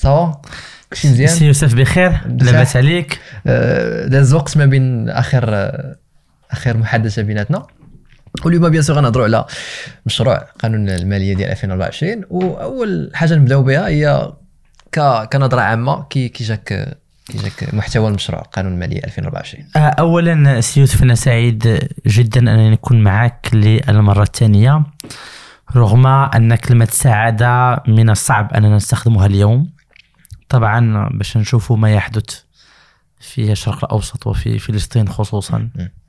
ça va كلشي مزيان سي يوسف بخير لاباس عليك داز وقت ما بين اخر اخر محادثه بيناتنا واليوم bien sûr غنهضروا على مشروع قانون الماليه ديال 2024 واول حاجة نبداو بها هي ك- كنظره عامه كي كي جاك كي جاك محتوى المشروع قانون الماليه 2024 آه، اولا سي يوسف أنا سعيد جدا انني نكون معك للمره الثانية رغم ان كلمه سعاده من الصعب اننا نستخدمها اليوم طبعا باش نشوفوا ما يحدث في الشرق الأوسط وفي فلسطين خصوصا.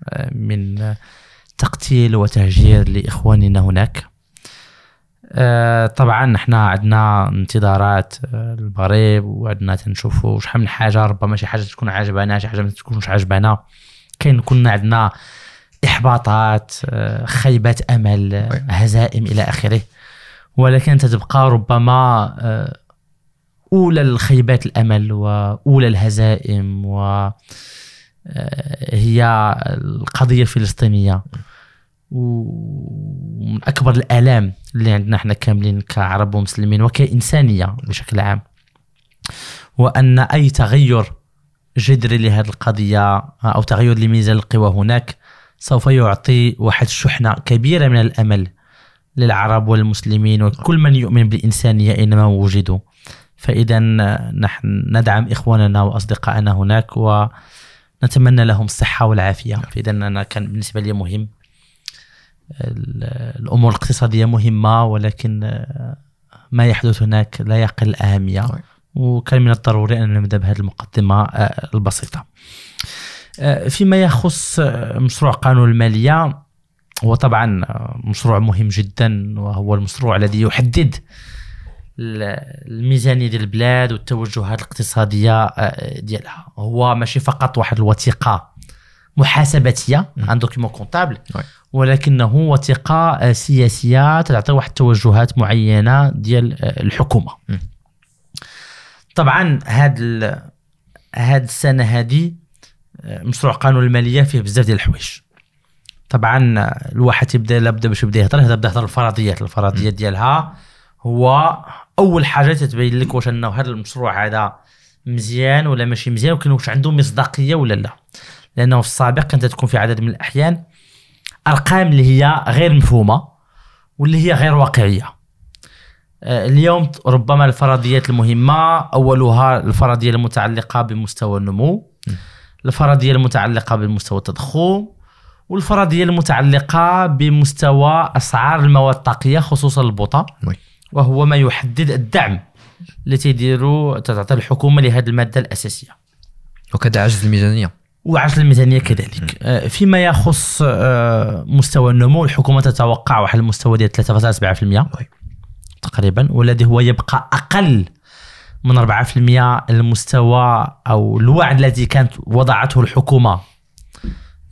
آه، من تقتيل وتهجير لإخواننا هناك آه، طبعا نحنا عندنا انتظارات آه، المغرب وعندنا تنشوفوا شحال من حاجة ربما شي حاجة تكون عاجبانا شي حاجة ما تكونش عاجبانا كاين كنا عندنا إحباطات خيبات أمل. هزائم إلى آخره ولكن تتبقى ربما آه، أولى الخيبات الأمل واولى الهزائم و آه، هي القضية الفلسطينية. ومن أكبر الآلام اللي عندنا إحنا كاملين كعرب ومسلمين وكإنسانية بشكل عام وأن أي تغير جذري لهذه القضية أو تغير لميزان القوى هناك سوف يعطي واحد شحنة كبيرة من الأمل للعرب والمسلمين وكل من يؤمن بالإنسانية اينما وجدوا. فإذا نحن ندعم إخواننا وأصدقائنا هناك ونتمنى لهم الصحة والعافية فإذا أنا كان بالنسبة لي مهم ال- الأمور الاقتصادية مهمة ولكن ما يحدث هناك لا يقل أهمية طيب. وكان من الضروري أن نبدأ بهذه المقدمة آه، البسيطة. آه، فيما يخص مشروع قانون المالية هو طبعا مشروع مهم جدا وهو المشروع الذي يحدد الميزانية ديال البلاد والتوجهات الاقتصادية آه، ديالها هو ماشي فقط واحد الوثيقة محاسباتية. un document comptable. ولكنه وثيقة آه، سياسية تعطي واحد التوجهات معينة ديال آه، الحكومة م. طبعا هاد ال- هاد السنة هذه مشروع قانون المالية فيه بزاف ديال الحوايج طبعا الواحد تبدا لابد باش يبدأ يهضر يبدا يهضر الفرضيات الفرضيات ديالها هو أول حاجة تتبين لك واش أنه هذا المشروع هذا مزيان ولا ماشي مزيان وكان واش عنده مصداقية ولا لا. لأنه في السابق كانت تكون في عدد من الأحيان أرقام اللي هي غير مفهومة واللي هي غير واقعية. آه، اليوم ربما الفرضيات المهمة أولها الفرضية المتعلقة بمستوى النمو الفرضية المتعلقة بمستوى التضخم والفرضية المتعلقة بمستوى أسعار المواد الطاقية خصوصا وي. وهو ما يحدد الدعم اللي تيديروا تعطي الحكومة لهذه المادة الأساسية. وكذا عجز الميزانية. وعجز الميزانية كذلك. آه، فيما يخص آه، مستوى النمو الحكومة تتوقع واحد المستوى ديال 3.7% وي. تقريبا والذي هو يبقى أقل من 4% المستوى أو الوعد الذي كانت وضعته الحكومة.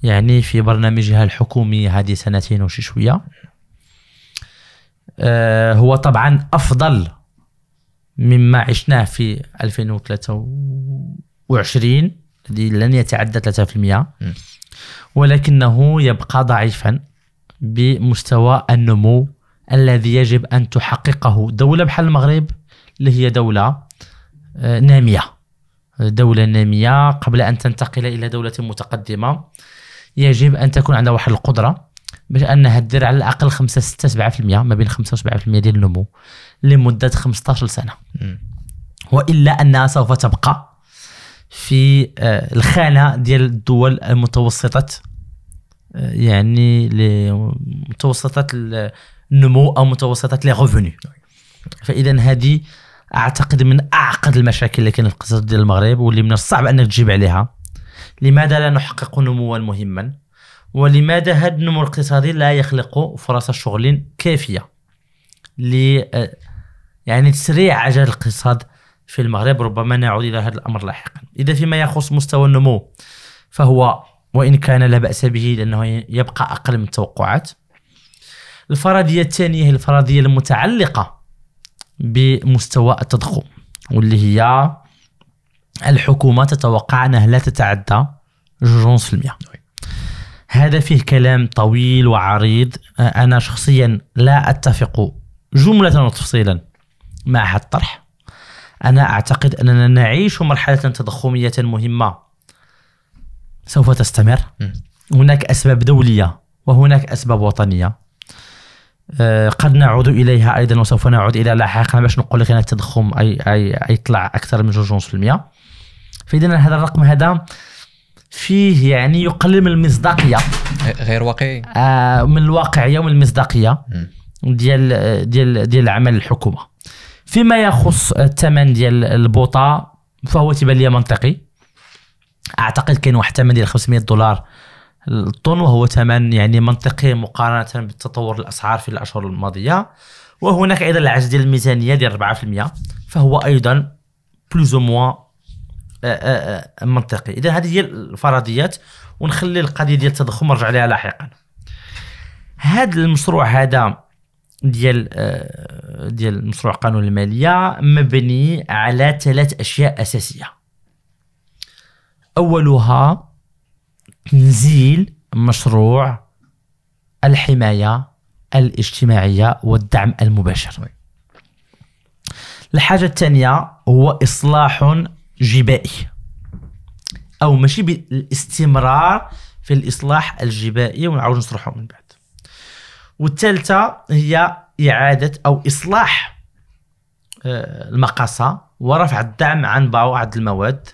يعني في برنامجها الحكومي هذه سنتين وشي شوية. هو طبعا أفضل مما عشناه في 2023 الذي لن يتعدى 3% ولكنه يبقى ضعيفا بمستوى النمو الذي يجب أن تحققه. دولة بحال المغرب اللي هي دولة آه، نامية. دولة نامية قبل أن تنتقل إلى دولة متقدمة يجب أن تكون عندها واحد القدرة. باش انها دير على الأقل 5 6 7% ما بين 5 و 7% ديال النمو لمدة 15 سنه. وإلا أنها سوف تبقى في آه، الخانة ديال الدول المتوسطة آه، يعني لمتوسطات النمو أو متوسطات لي ريفوني فإذا هذه أعتقد من أعقد المشاكل اللي كاين في الاقتصاد ديال المغرب واللي من الصعب أنك تجيب عليها. لماذا لا نحقق نموا مهما؟ ولماذا هذا النمو الاقتصادي لا يخلق فرص شغل كافية ل يعني تسريع عجل الاقتصاد في المغرب؟ ربما نعود إلى هذا الأمر لاحقا. إذا فيما يخص مستوى النمو فهو وإن كان لا بأس به لأنه يبقى أقل من التوقعات. الفرضية الثانية هي الفرضية المتعلقة بمستوى التضخم واللي هي الحكومة تتوقع أنها لا تتعدى 2.5% هذا فيه كلام طويل وعريض. أنا شخصيا لا أتفق جملة وتفصيلا مع هذا الطرح. أنا أعتقد أننا نعيش مرحلة تضخمية مهمة. سوف تستمر. هناك أسباب دولية وهناك أسباب وطنية. آه، قد نعود إليها أيضا وسوف نعود إلى لاحقا. باش نقول لك أن التضخم اي اي اي يطلع أكثر من 2.5% فاذا هذا الرقم هذا فيه يعني يقلل من المصداقية. غير واقعي. آه، من الواقعيه ومن المصداقية. ديال ديال ديال عمل الحكومة. فيما يخص الثمن ديال البوطة فهو تيبان لي منطقي. أعتقد كاين واحد الثمن ديال 500 دولار الطن وهو ثمن يعني منطقي مقارنة بالتطور الأسعار في الأشهر الماضية. وهناك أيضا العجز ديال الميزانية ديال 4% فهو أيضا بلوز أو موا منطقي. إذا هذه هي الفرضيات ونخلي القضية ديال التضخم نرجع لها لاحقا. هذا المشروع هذا ديال آه، ديال مشروع قانون المالية مبني على ثلاث أشياء أساسية. أولها تنزيل مشروع الحماية الاجتماعية والدعم المباشر. الحاجة الثانية هو إصلاح جبائي. أو ماشي بالاستمرار في الإصلاح الجبائي ونعاود نشرحه من بعد. والثالثة هي إعادة أو إصلاح آه، المقاصة ورفع الدعم عن بعض المواد.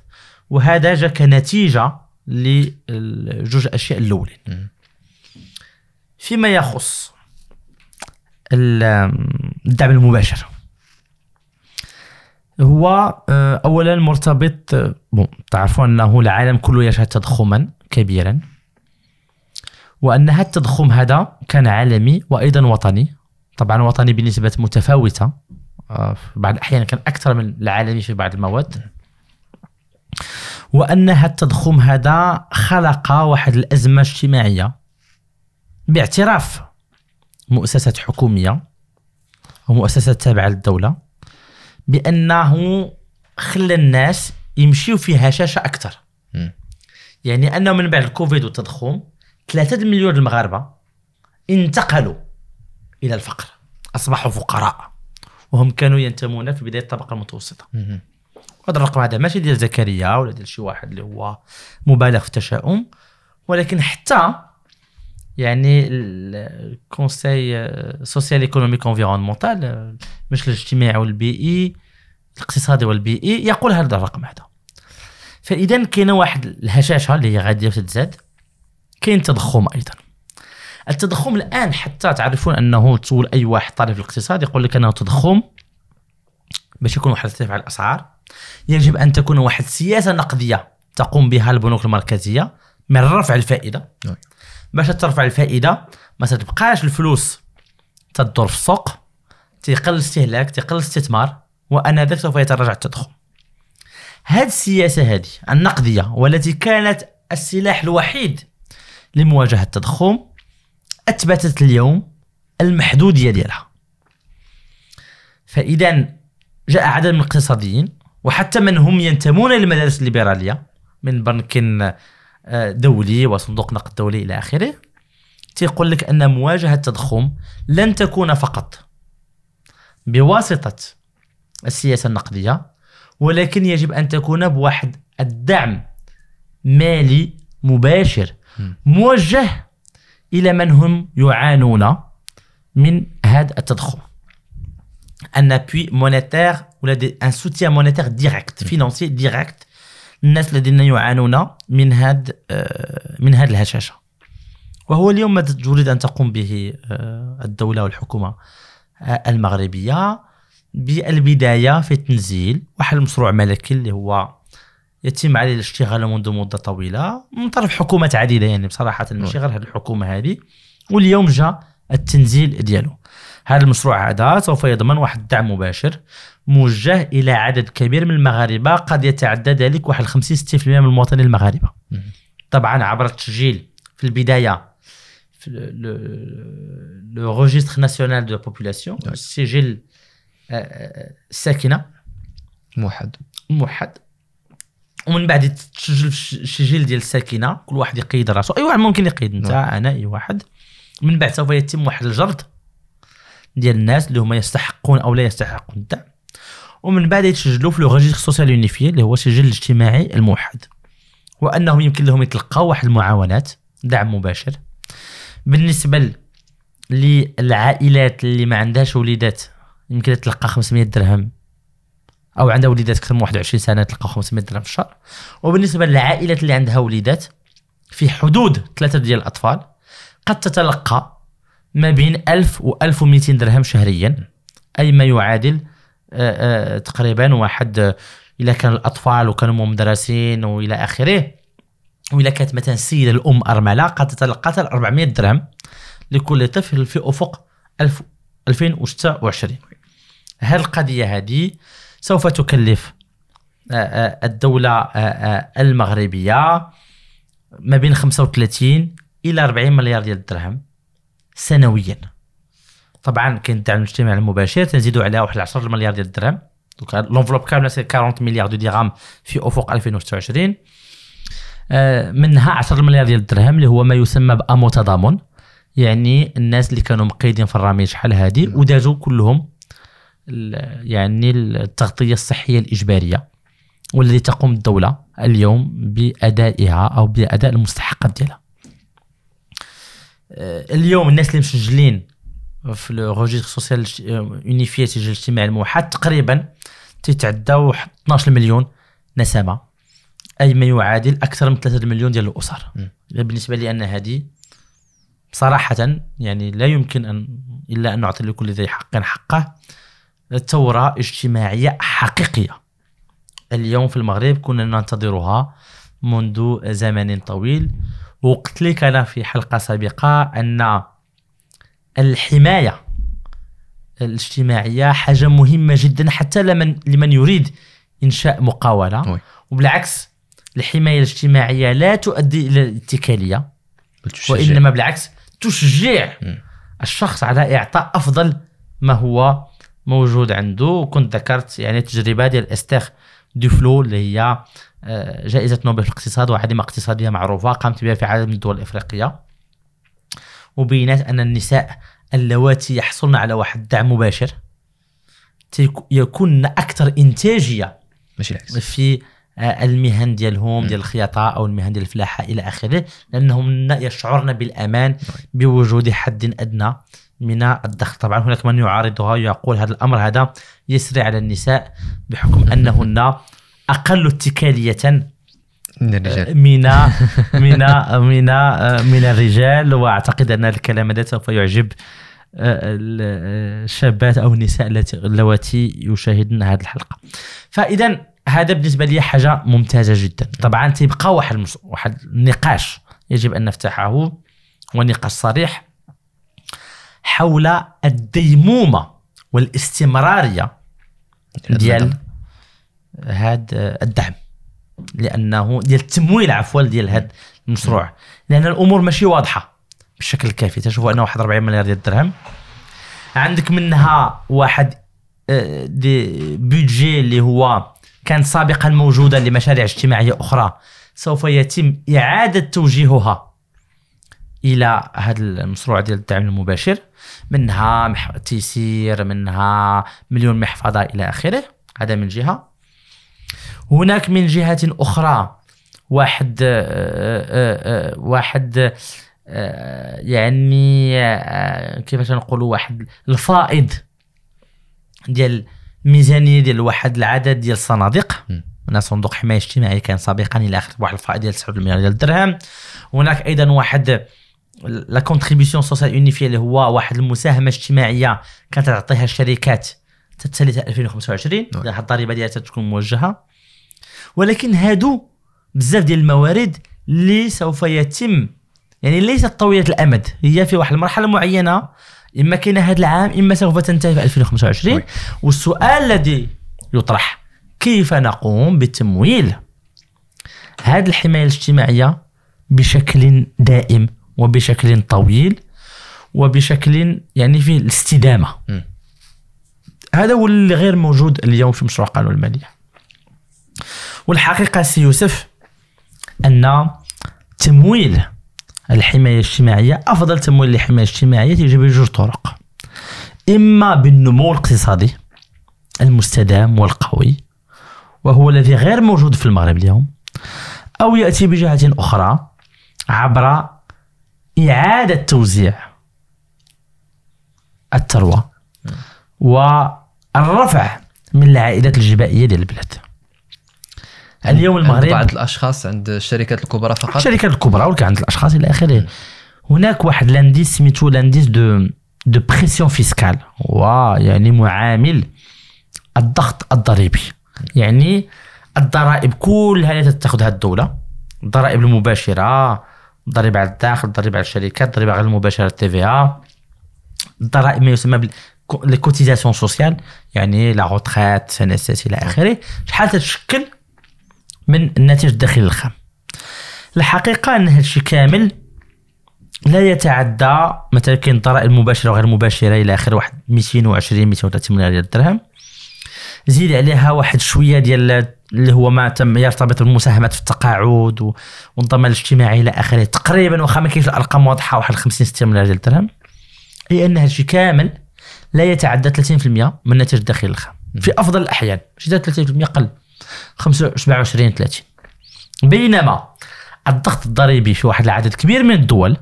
وهذا جاء كنتيجة لجوج أشياء الأولين. فيما يخص ال- الدعم المباشر. هو آه، اولا مرتبط آه، بون تعرفون أنه العالم كله يشهد تضخما كبيرا. وان هذا التضخم هذا كان عالمي وأيضا وطني. طبعا وطني بنسبة متفاوتة. آه، في بعض الاحيان كان أكثر من العالمي في بعض المواد. وان هذا التضخم هذا خلق واحد الأزمة اجتماعية. باعتراف مؤسسات حكومية ومؤسسات تابعة للدولة. بأنه خلى الناس يمشيوا في هشاشة أكثر. يعني أنه من بعد الكوفيد والتضخم ثلاثة مليون المغاربة انتقلوا إلى الفقر أصبحوا فقراء وهم كانوا ينتمون في بداية الطبقة المتوسطة. هذا الرقم هذا ماشي ديال زكريا ولا ديال شي واحد اللي هو مبالغ في التشاؤم ولكن حتى يعني ال Conseil social économique environnemental مش الاجتماعي والبيئي الاقتصادي والبيئي يقول هذا الرقم هذا. فإذا كاينة واحد الهشاشة اللي هي غادية تتزاد كاين تضخم أيضا. التضخم الآن حتى تعرفون أنه تسول أي واحد طالب الاقتصاد يقول لك أنه تضخم باش يكون واحد ارتفاع الأسعار. يجب أن تكون واحد سياسة نقدية تقوم بها البنوك المركزية من رفع الفائدة. نعم. باش ترفع الفائدة ما تبقاش الفلوس تدور في السوق تقل الاستهلاك تقل الاستثمار وانذاك سوف يتراجع التضخم هذه السياسة هذه النقدية والتي كانت السلاح الوحيد لمواجهة التضخم أثبتت اليوم المحدودية ديالها. فإذا جاء عدد من الاقتصاديين وحتى من هم ينتمون إلى المدارس الليبرالية من بنك آه، دولي وصندوق نقد دولي إلى آخره تيقول لك أن مواجهة التضخم لن تكون فقط بواسطة السياسة النقدية ولكن يجب أن تكون بواحد الدعم مالي مباشر موجه إلى من هم يعانون من هذا التضخم. un appui monétaire ولا un soutien monétaire direct financier direct الناس الذين يعانون من هذا من هذه الهشاشة. وهو اليوم ما تريد أن تقوم به آه، الدولة والحكومة آه، المغربية بالبداية في تنزيل واحد المشروع ملكي اللي هو يتم عليه الاشتغال منذ مدة طويلة من طرف حكومات عديده يعني بصراحة ماشي غير هذه الحكومة هذه واليوم جاء التنزيل ديالو. هذا المشروع هذا سوف يضمن واحد الدعم مباشر موجه إلى عدد كبير من المغاربة. قد يتعدى ذلك واحد 50 60% من المواطنين المغاربة. طبعا عبر التسجيل في البداية في le registre national de population. السجل الساكنه موحد. موحد. ومن بعد تسجل في السجل ديال الساكنة. كل واحد يقيد راسو. أي واحد ممكن يقيد. أنت نعم. أنا أي واحد. من بعد سوف يتم واحد الجرد ديال الناس اللي هما يستحقون أو لا يستحقون. الدعم ومن بعد يتسجلوا في le registre social unifié اللي هو السجل الاجتماعي الموحد. وأنهم يمكن لهم يتلقاو واحد المعاونات دعم مباشر. بالنسبة للعائلات اللي ما عندهاش وليدات يمكن تلقى 500 درهم. أو عندها وليدات أكثر من 21 سنة تلقى 500 درهم في الشهر. وبالنسبة للعائلات اللي عندها وليدات في حدود ثلاثة ديال الأطفال قد تتلقى ما بين 1000 و 1200 درهم شهريا. أي ما يعادل تقريبا واحد آه، اذا كان الأطفال وكانوا مدرسين وإلى آخره. واذا كانت مثلا السيده الأم أرملة قد تتلقى 400 درهم لكل طفل في أفق 1000 2026 هذه القضية هذه سوف تكلف الدولة المغربية ما بين 35 إلى 40 مليار ديال الدرهم سنويا. طبعا كاين الدعم الاجتماعي المباشر تنزيدوا عليها واحد 10 مليار ديال الدرهم. donc l'enveloppe كاملة c'est 40 milliards de dirhams في أفق 2026 آه، منها 10 مليار ديال الدرهم اللي هو ما يسمى بأمو تضامن يعني الناس اللي كانوا مقيدين في الراميد شحال هذه ودازوا كلهم يعني التغطية الصحية الإجبارية والذي تقوم الدولة اليوم بأدائها أو بأداء المستحقات ديالها. آه، اليوم الناس اللي مسجلين في ال registre social unifié التسجيل الاجتماعي الموحد تقريبا تتعداو 12 مليون نسمة. أي ما يعادل أكثر من 3 مليون ديال الأسر. بالنسبة لي أن هذه صراحة يعني لا يمكن ان إلا أن نعطي لكل ذي حق حقه. ثوره اجتماعية حقيقية. اليوم في المغرب كنا ننتظرها منذ زمن طويل. وقلت لك أنا في حلقة سابقة أن الحماية. الاجتماعية حاجة مهمة جدا حتى لمن لمن يريد إنشاء مقاولة. وبالعكس الحماية الاجتماعية لا تؤدي إلى الاتكالية وإنما بالعكس تشجع الشخص على إعطاء أفضل ما هو موجود عنده. وكنت ذكرت يعني تجربة ديال استير دوفلو اللي هي آه، جائزة نوبل في الاقتصاد وعديمة اقتصادية معروفة قامت بها في عدد من الدول الإفريقية. وبينات أن النساء اللواتي يحصلن على واحد الدعم مباشر يكون أكثر إنتاجية ماشي العكس. في آه، المهن ديالهم ديال الخياطة أو المهن ديال الفلاحة إلى آخره لأنهم يشعرن بالأمان بوجود حد أدنى من الدخل طبعا هناك من يعارضها يقول هذا الأمر هذا يسري على النساء بحكم أنهن أقل اتكالية من الرجال. من من من من الرجال. واعتقد أن الكلام هذا سوف يعجب الشابات أو النساء اللواتي يشاهدن هذه الحلقة. فإذا هذا بالنسبة لي حاجة ممتازة جدا. طبعا تيبقى واحد واحد النقاش يجب أن نفتحه ونقاش صريح حول الديمومة والاستمرارية ديال هذا الدعم. لأنه ديال التمويل عفوا ديال هذا المشروع. لأن الأمور ماشي واضحة بالشكل الكافي. تشوفوا أنه واحد 40 مليار ديال الدرهم. عندك منها واحد آه، دي بودجي اللي هو كان سابقا موجودا لمشاريع اجتماعية أخرى. سوف يتم إعادة توجيهها إلى هذا المشروع ديال الدعم المباشر. منها تيسير منها مليون محفظة إلى آخره. هذا من جهة. هناك من جهة أخرى واحد آه، آه، آه، واحد يعني كيفاش نقولوا واحد الفائض ديال الميزانية ديال واحد العدد ديال الصناديق. من صندوق حماية اجتماعي كان سابقا إلى اخره واحد الفائض ديال 9 مليار ديال الدرهم. هناك أيضا واحد la contribution sociale unifiée اللي هو واحد المساهمة اجتماعية كانت تعطيها الشركات تتسالي 2025 الضريبه ديالها تكون موجهة. ولكن هادو بزاف ديال الموارد اللي سوف يتم يعني ليست طويلة الأمد. هي في واحد المرحلة معينة إما كاينة هذا العام إما سوف تنتهي في 2025 والسؤال الذي يطرح كيف نقوم بتمويل هذه الحماية الاجتماعية بشكل دائم وبشكل طويل وبشكل يعني في الاستدامة؟ م. هذا هو اللي غير موجود اليوم في مشروع قانون المالية. والحقيقة سي يوسف أن تمويل الحماية الاجتماعية أفضل تمويل للحماية الاجتماعية تيجي بجوج طرق. إما بالنمو الاقتصادي المستدام والقوي وهو الذي غير موجود في المغرب اليوم أو يأتي بجهة أخرى عبر إعادة توزيع الثروة والرفع من العائدات الجبائية ديال البلاد. اليوم المغرب بعض الأشخاص عند الشركات الكبرى فقط؟ الشركات الكبرى ولكن عند الأشخاص إلى آخره. هناك واحد l'indice سميتو l'indice de de pression fiscale هو يعني معامل الضغط الضريبي. يعني الضرائب كلها اللي تتخذها الدولة. الضرائب المباشرة الضريبة على الداخل الضريبة على الشركات الضريبة غير المباشرة ال TVA. الضرائب ما يسمى les cotisations sociales يعني la retraite CNSS إلى آخره. شحال تتشكل من الناتج الداخلي الخام الحقيقة أن هذا الشيء كامل لا يتعدى مثلا كاين الضرائب المباشرة وغير المباشرة إلى اخره واحد 220 230 مليار ديال الدرهم زيد عليها واحد شوية ديال اللي هو ما تم يرتبط بالمساهمات في التقاعد والضمان الاجتماعي إلى آخره تقريبا واخا ما كاينش الأرقام واضحة واحد 50 60 مليار ديال الدرهم اي ان هذا الشيء كامل لا يتعدى 30% من الناتج الداخلي الخام. في أفضل الأحيان حتى 30% قل. 25 27 30 بينما الضغط الضريبي في واحد العدد كبير من الدول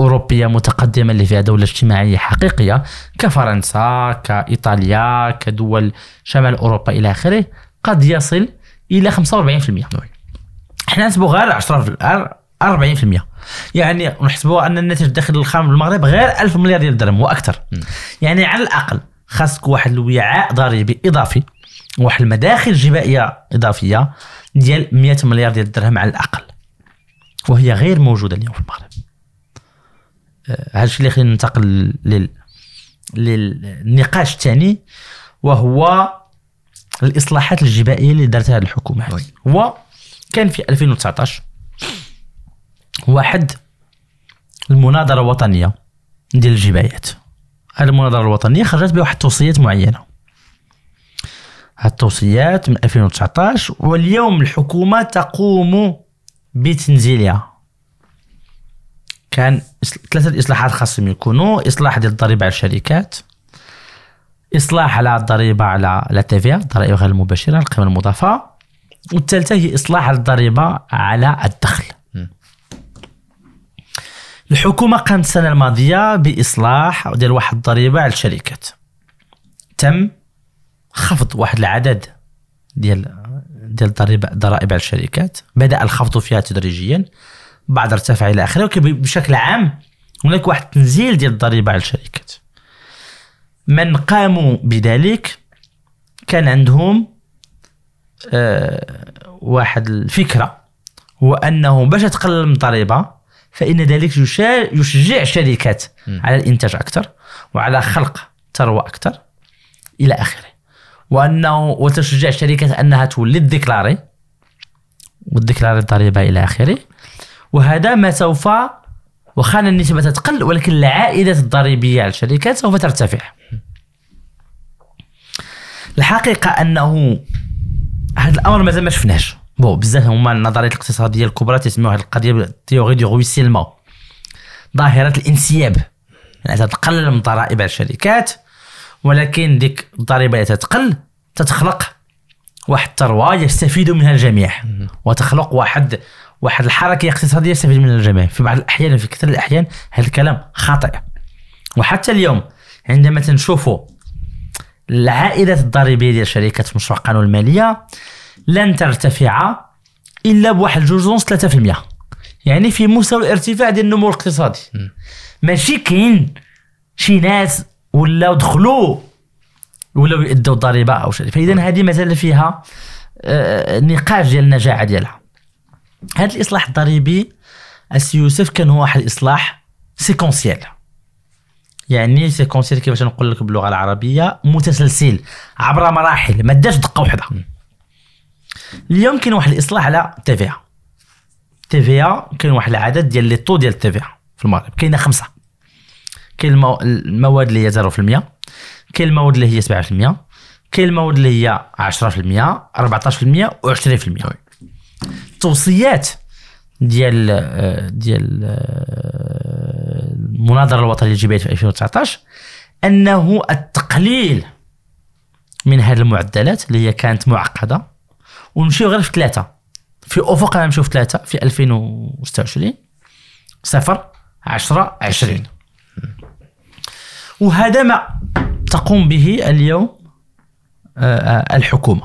أوروبية متقدمة اللي فيها دولة اجتماعية حقيقية كفرنسا كإيطاليا كدول شمال أوروبا إلى آخره قد يصل إلى 45% إحنا نحسبوا غير 10 في- 40% يعني نحسبوا أن الناتج الداخلي الخام بالمغرب غير 1000 مليار ديال الدرهم وأكثر يعني على الأقل خاصك واحد الوعاء ضريبي إضافي واحد المداخل جبائية إضافية ديال 100 مليار ديال الدرهم على الأقل. وهي غير موجودة اليوم في المغرب. آه، هذا الشيء اللي خلينا ننتقل لل للنقاش الثاني وهو الإصلاحات الجبائية اللي دارتها الحكومة. هو كان في 2019 واحد المناظرة الوطنية ديال الجبايات. هذه المناظرة الوطنية خرجت بواحد التوصيات معينة. هاد التوصيات من 2019 واليوم الحكومة تقوم بتنزيلها. كان ثلاثة إصلاحات خاصهم يكونوا إصلاح ديال الضريبة على الشركات إصلاح على الضريبة على على تيفيا الضرائب غير المباشرة القيمة المضافة والثالثة هي إصلاح على الضريبة على الدخل. الحكومة قامت السنة الماضية بإصلاح ديال واحد الضريبة على الشركات. تم خفض واحد العدد ديال ديال الضريبه ضرائب على الشركات. بدأ الخفض فيها تدريجيا. بعد ارتفع إلى آخره ولكن بشكل عام هناك واحد التنزيل ديال الضريبة على الشركات. من قاموا بذلك كان عندهم آه واحد الفكرة هو انه باش تقلل من الضريبة فإن ذلك يشجع الشركات على الإنتاج أكثر وعلى خلق ثروة أكثر إلى آخره. وانه وتشجع الشركات أنها تولي ديكلاري وتديكلاري الضريبة إلى آخره. وهذا ما سوف وخان النسبة تقل ولكن العائدات الضريبية على الشركات سوف ترتفع. الحقيقة أنه هذا الأمر مازال ما شفناش بو بزاف هما النظريات الاقتصادية الكبرى تسميوها هذه القضية théorie du ruissellement ظاهرة الانسياب. يعني تتقلل من الضرائب على الشركات ولكن ديك الضريبة اللي تتقل تتخلق واحد الثروة يستفيد منها الجميع. وتخلق واحد واحد الحركة اقتصادية يستفيد منها الجميع. في بعض الأحيان في كثير الأحيان هذا الكلام خاطئ. وحتى اليوم عندما تنشوفوا العائدات الضريبية ديال الشركات في مشروع قانون المالية لن ترتفع إلا بواحد جوج ونص 3% يعني في مستوى الارتفاع ديال النمو الاقتصادي. ماشي كاين شي ناس ولاو دخلوا ولاو يأدوا الضريبة أو شيء فإذا هذه مازال فيها آه، نقاش ديال النجاعة ديالها. هذا الإصلاح الضريبي السي يوسف كان هو واحد الإصلاح séquentiel يعني séquentiel كيفاش نقول لك باللغة العربية؟ متسلسل عبر مراحل ما داش دقة واحدة اليوم كاين واحد الإصلاح على TVA TVA كاين واحد العدد ديال les taux ديال TVA في المغرب. كاينة خمسة. كاين المو... المواد اللي هي 0% كاين المواد اللي هي 7% كاين المواد اللي هي 10% 14% و20% التوصيات ديال آه، ديال آه، المناظرة الوطنية للجبايات في 2019 أنه التقليل من هذه المعدلات اللي هي كانت معقدة ونمشيو غير في ثلاثة. في افق نمشيو في ثلاثة في 2026 صفر 10 20 وهذا ما تقوم به اليوم آه، آه، الحكومة.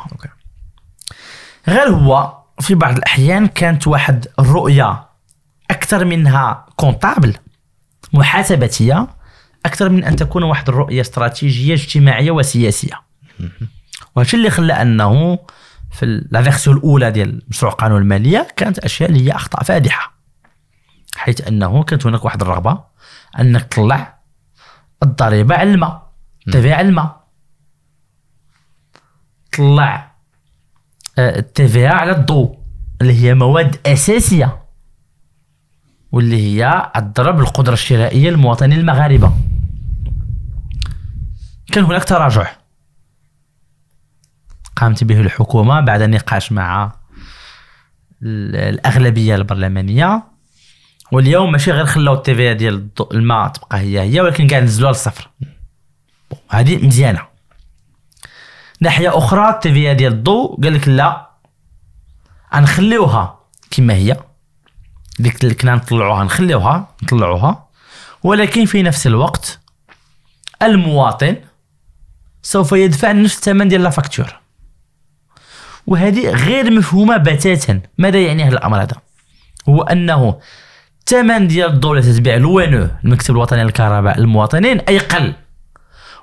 غير هو في بعض الأحيان كانت واحد الرؤية أكثر منها comptable محاسباتية أكثر من أن تكون واحد الرؤية استراتيجية اجتماعية وسياسية. وهذا اللي خلى أنه في la version الأولى ديال مشروع قانون المالية كانت أشياء اللي هي أخطاء فادحة. حيث أنه كانت هناك واحد الرغبة انك تطلع الضريبة على الماء. التي على الماء. طلع التي على الضوء اللي هي مواد أساسية واللي هي الضرب القدرة الشرائية للمواطنين المغاربة. كان هناك تراجع. قامت به الحكومة بعد نقاش مع ال- الأغلبية البرلمانية. واليوم ماشي غير خلاو ال TVA ديال الماء تبقى هي هي ولكن قاعد نزلوها للصفر. هذه مزيانة. ناحية أخرى ال TVA ديال الضوء قال لك لا غنخليوها كما هي. ديك اللي كنا نطلعوها نخليوها نطلعوها. ولكن في نفس الوقت المواطن سوف يدفع نفس الثمن ديال la facture. وهذه غير مفهومة بتاتا. ماذا يعني هذا الأمر هذا؟ هو أنه الثمن ديال الدولة تتبيع لوانو المكتب الوطني للكهرباء المواطنين أي قل.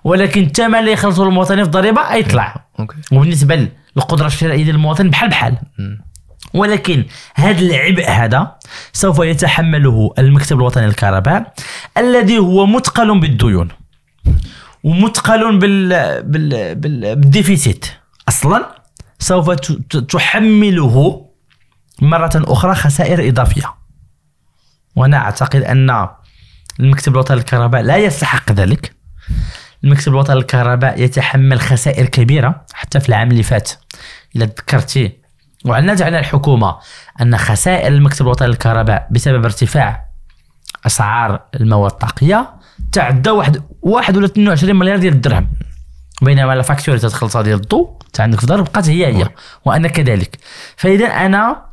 ولكن الثمن اللي يخلصوا المواطنين في الضريبة ايطلع وبالنسبة للقدرة الشرائية ديال المواطن بحال بحال. ولكن هذا العبء هذا سوف يتحمله المكتب الوطني للكهرباء الذي هو مثقل بالديون. ومثقل بال بال بال بال déficit. أصلا سوف تحمله مرة أخرى خسائر إضافية. وأنا أعتقد أن المكتب الوطني للكهرباء لا يستحق ذلك. المكتب الوطني للكهرباء يتحمل خسائر كبيرة حتى في العام اللي فات. إلا تذكرتي واعلنت على الحكومة أن خسائر المكتب الوطني للكهرباء بسبب ارتفاع أسعار المواد الطاقية تعدى واحد واحد ولا 22 مليار ديال الدرهم بينما la facture تدخلتها ديال الضوء تا عندك في الدار بقات هي هي وأنا كذلك. فإذا أنا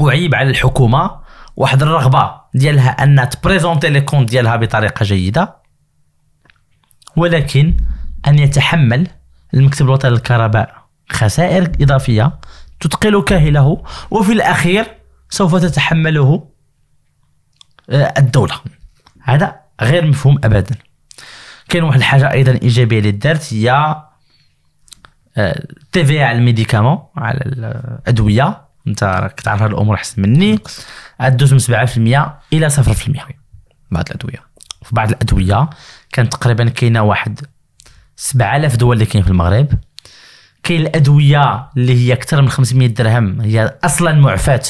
أعيب على الحكومة واحد الرغبة ديالها أن تبريزونتي les comptes ديالها بطريقة جيدة ولكن أن يتحمل المكتب الوطني للكهرباء خسائر إضافية تثقل كاهله وفي الأخير سوف تتحمله آه، الدولة. هذا غير مفهوم ابدا. كاين واحد الحاجة أيضا إيجابية اللي دارت هي TVA على ال médicaments على الأدوية. أنت راك تعرف هاد الأمور أحسن مني. دوز من 7% إلى 0% بعض الأدوية. في بعض الأدوية كانت تقريبا كاينة واحد 7000 دواء اللي كاين في المغرب. كاين الأدوية اللي هي أكثر من 500 درهم. هي أصلا معفاة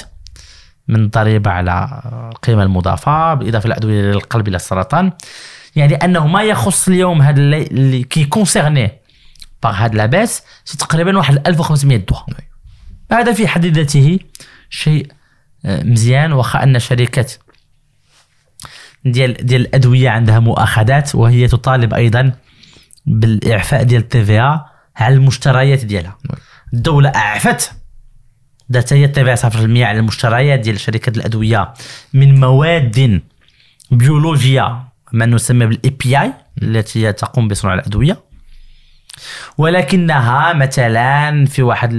من الضريبه على القيمه المضافة بالإضافة إلى أدوية للقلب إلى السرطان. يعني أنه ما يخص اليوم هذا اللي, qui concerné par هاد la baisse c'est تقريبا واحد 1500 دواء هذا في حد ذاته شيء آه، مزيان واخا أن شركات ديال ديال الأدوية عندها مؤاخذات وهي تطالب أيضا بالإعفاء ديال ال TVA على المشتريات ديالها. الدولة أعفت دابا هي TVA 0% على المشتريات ديال شركات الأدوية من مواد بيولوجية ما نسمى بال API التي تقوم بصنع الأدوية. ولكنها مثلا في واحد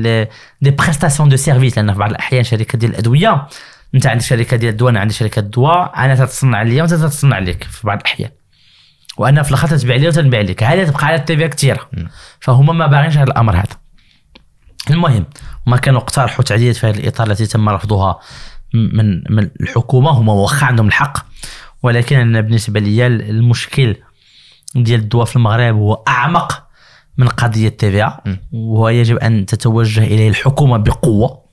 des prestations de service لأن في بعض الأحيان شركة ديال الأدوية أنت عندك شركة ديال الدواء أنا عندي شركة دواء أنا تتصنع لي وأنت تتصنع لك في بعض الأحيان. وأنا في الآخر تتبيع لي وتنبيع لك. هذه تبقى على TVA كثيره فهما ما باغينش هذا الأمر هذا. المهم هما كانوا اقترحوا تعديلات في هذا الإطار التي تم رفضها من من الحكومة. هما واخا عندهم الحق. ولكن أنا بالنسبة لي المشكل ديال الدواء في المغرب هو أعمق من قضية تيفيا وهو يجب أن تتوجه إليه الحكومة بقوة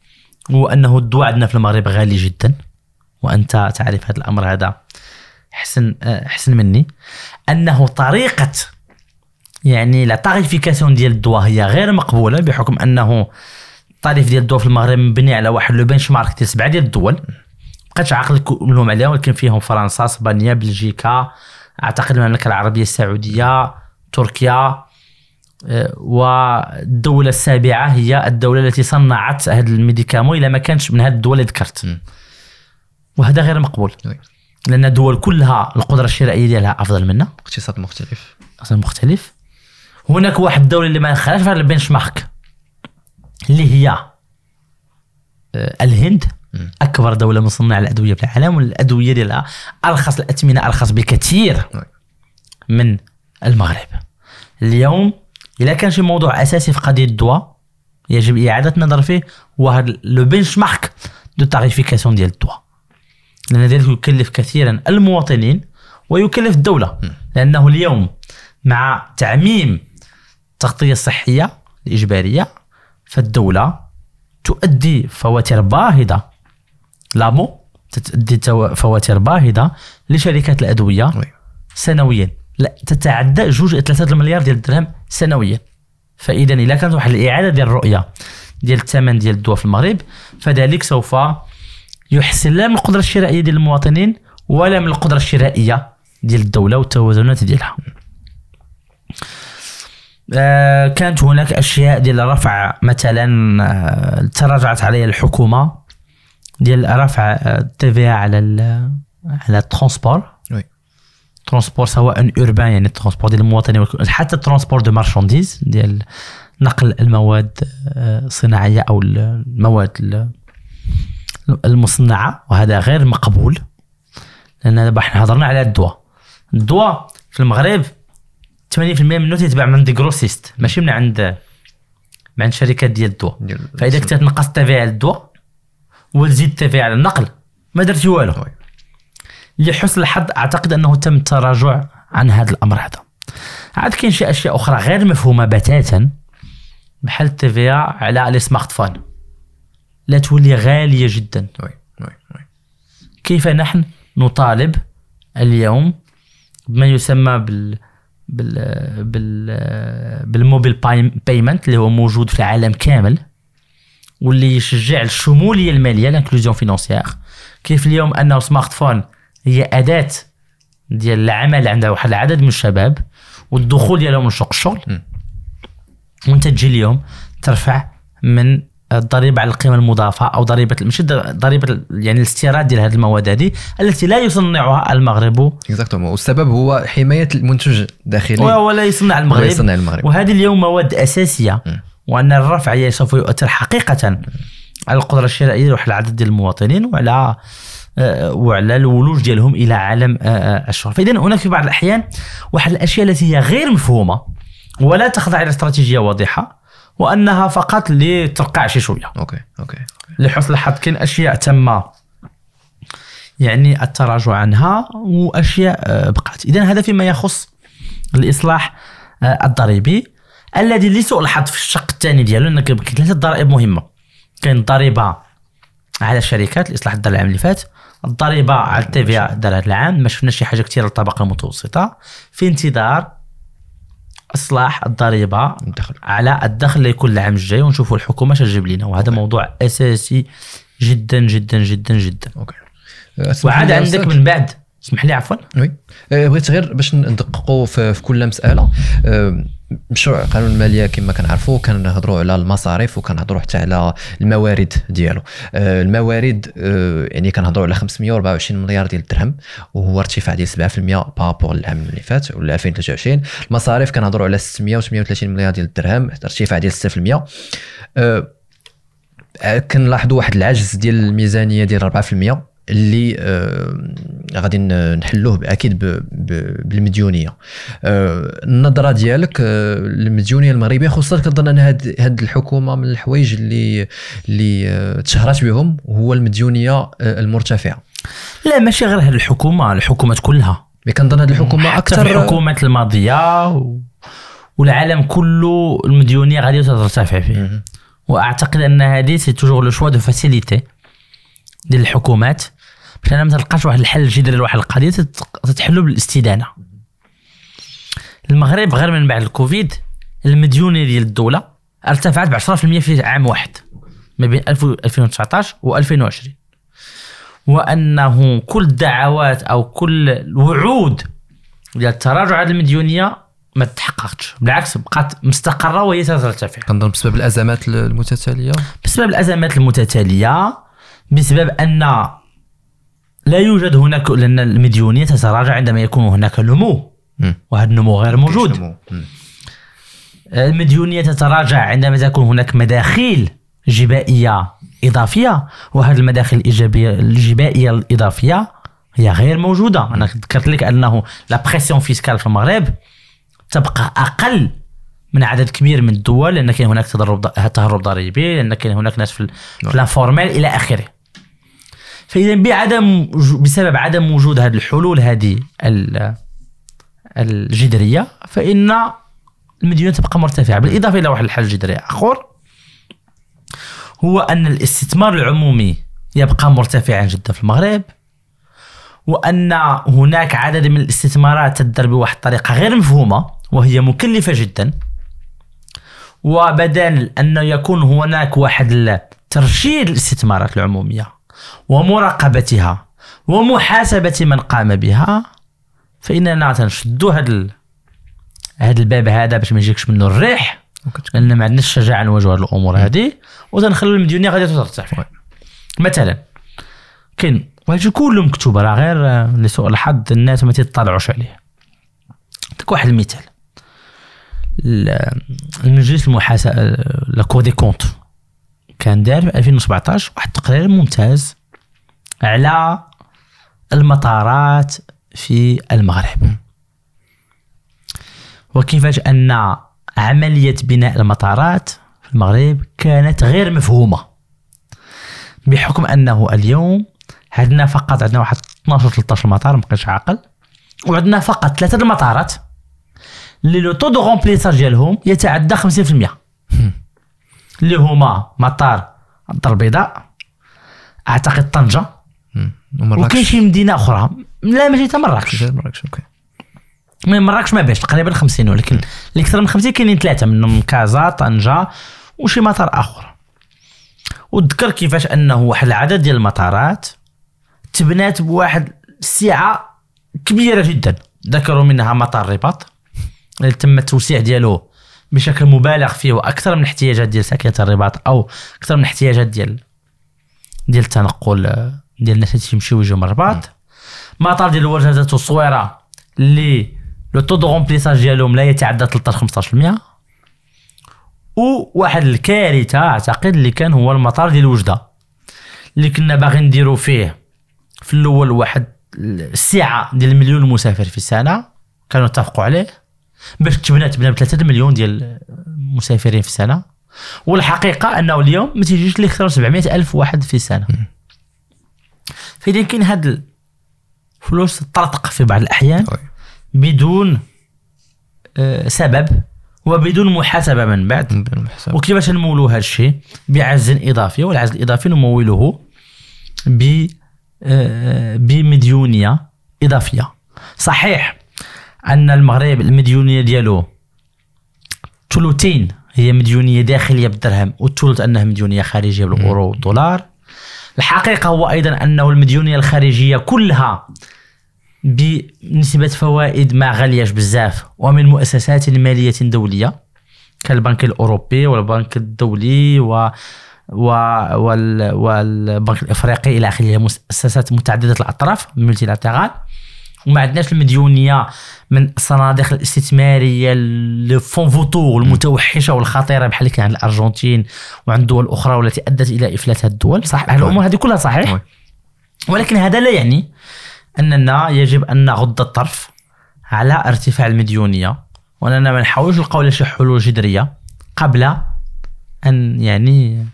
هو انه الدواء عندنا في المغرب غالي جدا. وأنت تعرف هذا الأمر هذا حسن آه، حسن مني. أنه طريقة يعني la tarification ديال الدواء هي غير مقبولة بحكم أنه ال tarif ديال الدواء في المغرب مبني على واحد le benchmark ديال سبعه ديال الدول. بقيتش عاقل كلهم عليها ولكن فيهم فرنسا إسبانيا بلجيكا أعتقد المملكة العربية السعودية تركيا آه، والدولة السابعة هي الدولة التي صنعت هذا ال médicament إلا ما كانش من هذه الدول اللي ذكرت. وهذا غير مقبول. لأن الدول كلها القدرة الشرائية ديالها أفضل منا اقتصاد مختلف أصلا مختلف هناك واحد الدولة اللي ما دخلهاش في هذا البنش مارك اللي هي آه، الهند. أكبر دولة مصنعه الأدوية في العالم والأدوية ديالها أرخص الأثمنة أرخص بكثير. من المغرب. اليوم اذا كان شي موضوع أساسي في قضية الدواء يجب إعادة النظر فيه هو هذا le benchmark de tarification ديال الدواء. لأن ذلك يكلف كثيرا المواطنين ويكلف الدولة. لأنه اليوم مع تعميم التغطيه الصحيه الاجباريه فالدولة تؤدي فواتير باهظة لامو تو- فواتير باهظة لشركات الأدوية oui. سنويا. لا تتعدى جوج ثلاثة المليار ديال الدرهم سنويا. فاذا اذا كانت واحد الإعادة ديال الرؤية ديال الثمن ديال الدواء في المغرب فذلك سوف يحسن لا من القدرة الشرائية ديال المواطنين ولا من القدرة الشرائية ديال الدولة والتوازنات ديالها. آه، كانت هناك أشياء ديال رفع مثلا آه، تراجعت عليها الحكومة ديال رفع ال TVA على ال- على ال transport. oui. transport سواء urbain يعني ال transport ديال المواطنين حتى ال transport de marchandises ديال نقل المواد آه، الصناعيه أو المواد ال- المصنعة وهذا غير مقبول. لأن دابا إحنا هضرنا على الدواء. الدواء في المغرب 80% منه تيتباع من des grossistes ماشي من عند من عند شركات ديال الدواء. فإذا كنت تنقص ال TVA على الدواء وتزيد ال TVA على النقل ما درتي والو. لحسن الحظ أعتقد أنه تم التراجع عن هذا الأمر هذا. عاد كاين شي أشياء أخرى غير مفهومة بتاتا. بحال ال TVA على les smartphones. لا تولي غالية جدا. oui oui oui. كيف نحن نطالب اليوم بما يسمى بال بال بال بال mobile payment اللي هو موجود في العالم كامل؟ واللي يشجع الشمولية المالية l'inclusion financière كيف اليوم انه smartphone هي أداة ديال العمل عند واحد العدد من الشباب والدخول ديالهم لسوق الشغل. وانت تجي اليوم ترفع من الضريبه على القيمة المضافة أو ضريبة ماشي ضريبة يعني الاستيراد ديال هذه المواد هذه التي لا يصنعها المغرب. exactement والسبب هو حماية المنتج الداخلي ولا يصنع المغرب. يصنع المغرب. وهذه اليوم مواد أساسية. م. وأن الرفع سوف يؤثر حقيقة على القدرة الشرائية لواحد العدد ديال المواطنين وعلى آه، وعلى الولوج ديالهم إلى عالم آه، آه، فاذا هناك في بعض الأحيان واحد الأشياء التي هي غير مفهومة ولا تخضع إلى استراتيجيه واضحة وأنها فقط لترقع شي شوية. OK OK لحسن الحظ كاين أشياء تم يعني التراجع عنها وأشياء آه، بقات. اذا هذا فيما يخص الإصلاح الضريبي الذي لسوء الحظ في الشق الثاني ديالو لأن كاين ثلاثة ضرائب مهمة. كاين الضريبة على الشركات الاصلاح دار العام اللي فات الضريبة على ال TVA دار هذا العام ما شفنا شي حاجة كثير للطبقة المتوسطة. في انتظار إصلاح الضريبة الدخل. على الدخل اللي يكون العام الجاي ونشوفوا الحكومة اش تجيب لنا. وهذا موضوع أساسي جدا جدا جدا جدا. OK. أه، وعاد عندك. من بعد. اسمح لي عفوا. oui. أه، بغيت غير باش ندققوا في, في كل مسألة. أه، مشروع قانون المالية كما كنعرفوا كنهضروا على المصاريف وكنهضروا حتى على الموارد ديالو. أه، الموارد أه، يعني كنهضروا على 524 مليار ديال الدرهم وهو ارتفاع ديال 7% بارابور للعام اللي فات ولا 2023 المصاريف كنهضروا على 638 مليار ديال الدرهم ارتفاع ديال 6% أه، كنلاحظوا واحد العجز ديال الميزانية ديال 4% اللي آه غادي نحلوه أكيد بالمديونية. آه النظرة ديالك آه للمديونيه المغربية خصوصا كنظن أن هاد هاد الحكومة من الحوايج اللي اللي آه تشهرت بهم هو المديونية آه المرتفعة. لا ماشي غير هذه الحكومة الحكومات كلها. mais كنظن هاد الحكومة أكثر الحكومات الماضية و... والعالم كله المديونية غادي ترتفع فيه. وأعتقد أن هذه c'est toujours le choix de facilité ديال الحكومات. باش أنا ما تلقاش واحد الحل جذري لواحد القضية تت- تتحلو بالاستدانة. المغرب غير من بعد الكوفيد المديونيه ديال الدولة ارتفعت ب 10% في عام واحد ما بين 1000 و 2019 و 2020 وأنه كل الدعوات أو كل الوعود ديال التراجع على المديونية ما تحققتش. بالعكس بقات مستقرة وهي ترتفع كنظن بسبب الأزمات المتتالية؟ بسبب الأزمات المتتالية بسبب أن لا يوجد هناك لأن المديونية تتراجع عندما يكون هناك نمو. وهذا النمو غير موجود. المديونية تتراجع عندما تكون هناك مداخيل جبائية إضافية. وهذه المداخل الإيجابية الجبائية الإضافية هي غير موجودة. أنا ذكرت لك أنه لا بريسيون فيسكال في المغرب تبقى أقل من عدد كبير من الدول لأن كاين هناك تضرب تهرب ضريبي لأن كاين هناك ناس في ال- في لانفورميل إلى آخره. فإذا بعدم بسبب عدم وجود هذه الحلول هذه ال- الجذرية فإن المديونيه تبقى مرتفعة. بالإضافة إلى واحد الحل جذري آخر هو أن الاستثمار العمومي يبقى مرتفعا جدا في المغرب وأن هناك عدد من الاستثمارات تدار بواحد الطريقة غير مفهومة وهي مكلفة جدا. وبدل أن يكون هناك واحد ترشيد الاستثمارات العمومية ومراقبتها ومحاسبة من قام بها فإننا تنشدوا هذا ال- هذا الباب هذا باش ما يجيكش منه الريح. لأن ما عندناش الشجاعه نواجهوا هذه الأمور هذه وتنخلوا المديونية غادي وي. مثلا كاين وهادشي كله مكتوب راه غير لسوء الحظ الناس ما تيطلعوش عليه. نعطيك واحد المثال. ال- المجلس المحاسبه لا كور دي كونت. كان دار في 2017 واحد التقرير ممتاز على المطارات في المغرب. وكيفاش أن عملية بناء المطارات في المغرب كانت غير مفهومة بحكم أنه اليوم عندنا فقط عندنا واحد 12 13 مطار ما بقيتش عاقل وعندنا فقط ثلاثة المطارات اللي le taux de remplissage ديالهم يتعدى 50% اللي هما مطار الدار البيضاء أعتقد طنجة. وكاين شي مدينة أخرى. لا ماشي حتى مراكش مراكش OK. من مراكش ما باش تقريبا 50 ولكن اللي أكثر من 50 كاينين ثلاثة منهم كازا طنجة وشي مطار آخر. وتذكر كيفاش أنه واحد العدد ديال المطارات تبنات بواحد السعه كبيرة جدا. ذكروا منها مطار الرباط اللي تم التوسيع ديالو بشكل مبالغ فيه وأكثر من الاحتياجات ديال ساكنه الرباط أو أكثر من الاحتياجات ديال ديال التنقل ديال الناس اللي تيمشيو ويجيو من الرباط مطار ديال الوجهات والصويره اللي le taux de remplissage ديالهم لا يتعدى 13 15% وواحد الكارثة أعتقد اللي كان هو المطار ديال وجدة اللي كنا باغي نديرو فيه في الأول واحد السعه ديال المليون مسافر في السنة كانوا اتفقوا عليه. باش تبنى تبنى ب 3 مليون ديال المسافرين في السنة. والحقيقة أنه اليوم ما تيجيش لي أكثر من 700 ألف واحد في السنة. فإذا كاين هاد الفلوس تطرطق في بعض الأحيان وي. بدون آه، سبب وبدون محاسبة من بعد. وكيفاش نمولوا هذا الشيء؟ بعجز إضافي والعجز الإضافي نموله ب آه، بمديونية إضافية. صحيح أن المغرب المديونية ديالو ثلثين هي مديونية داخلية بالدرهم والثلث أنها مديونية خارجية بالأورو والدولار. الحقيقة هو أيضا أنه المديونية الخارجية كلها بنسبة فوائد ما غالياش بزاف ومن مؤسسات مالية دولية كالبنك الأوروبي والبنك الدولي و و وال والبنك الإفريقي إلى آخره مؤسسات متعددة الأطراف multi وما عندناش المديونية من الصناديق الاستثمارية les fonds vautours المتوحشة والخطيرة بحال اللي كان عند الأرجنتين وعند دول أخرى والتي أدت إلى إفلاس هذه الدول صح الأمور هذه كلها صحيح؟ oui. ولكن هذا لا يعني أننا يجب أن نغض الطرف على ارتفاع المديونية وأننا ما نحاولش نلقاو شي حلول جذرية قبل أن يعني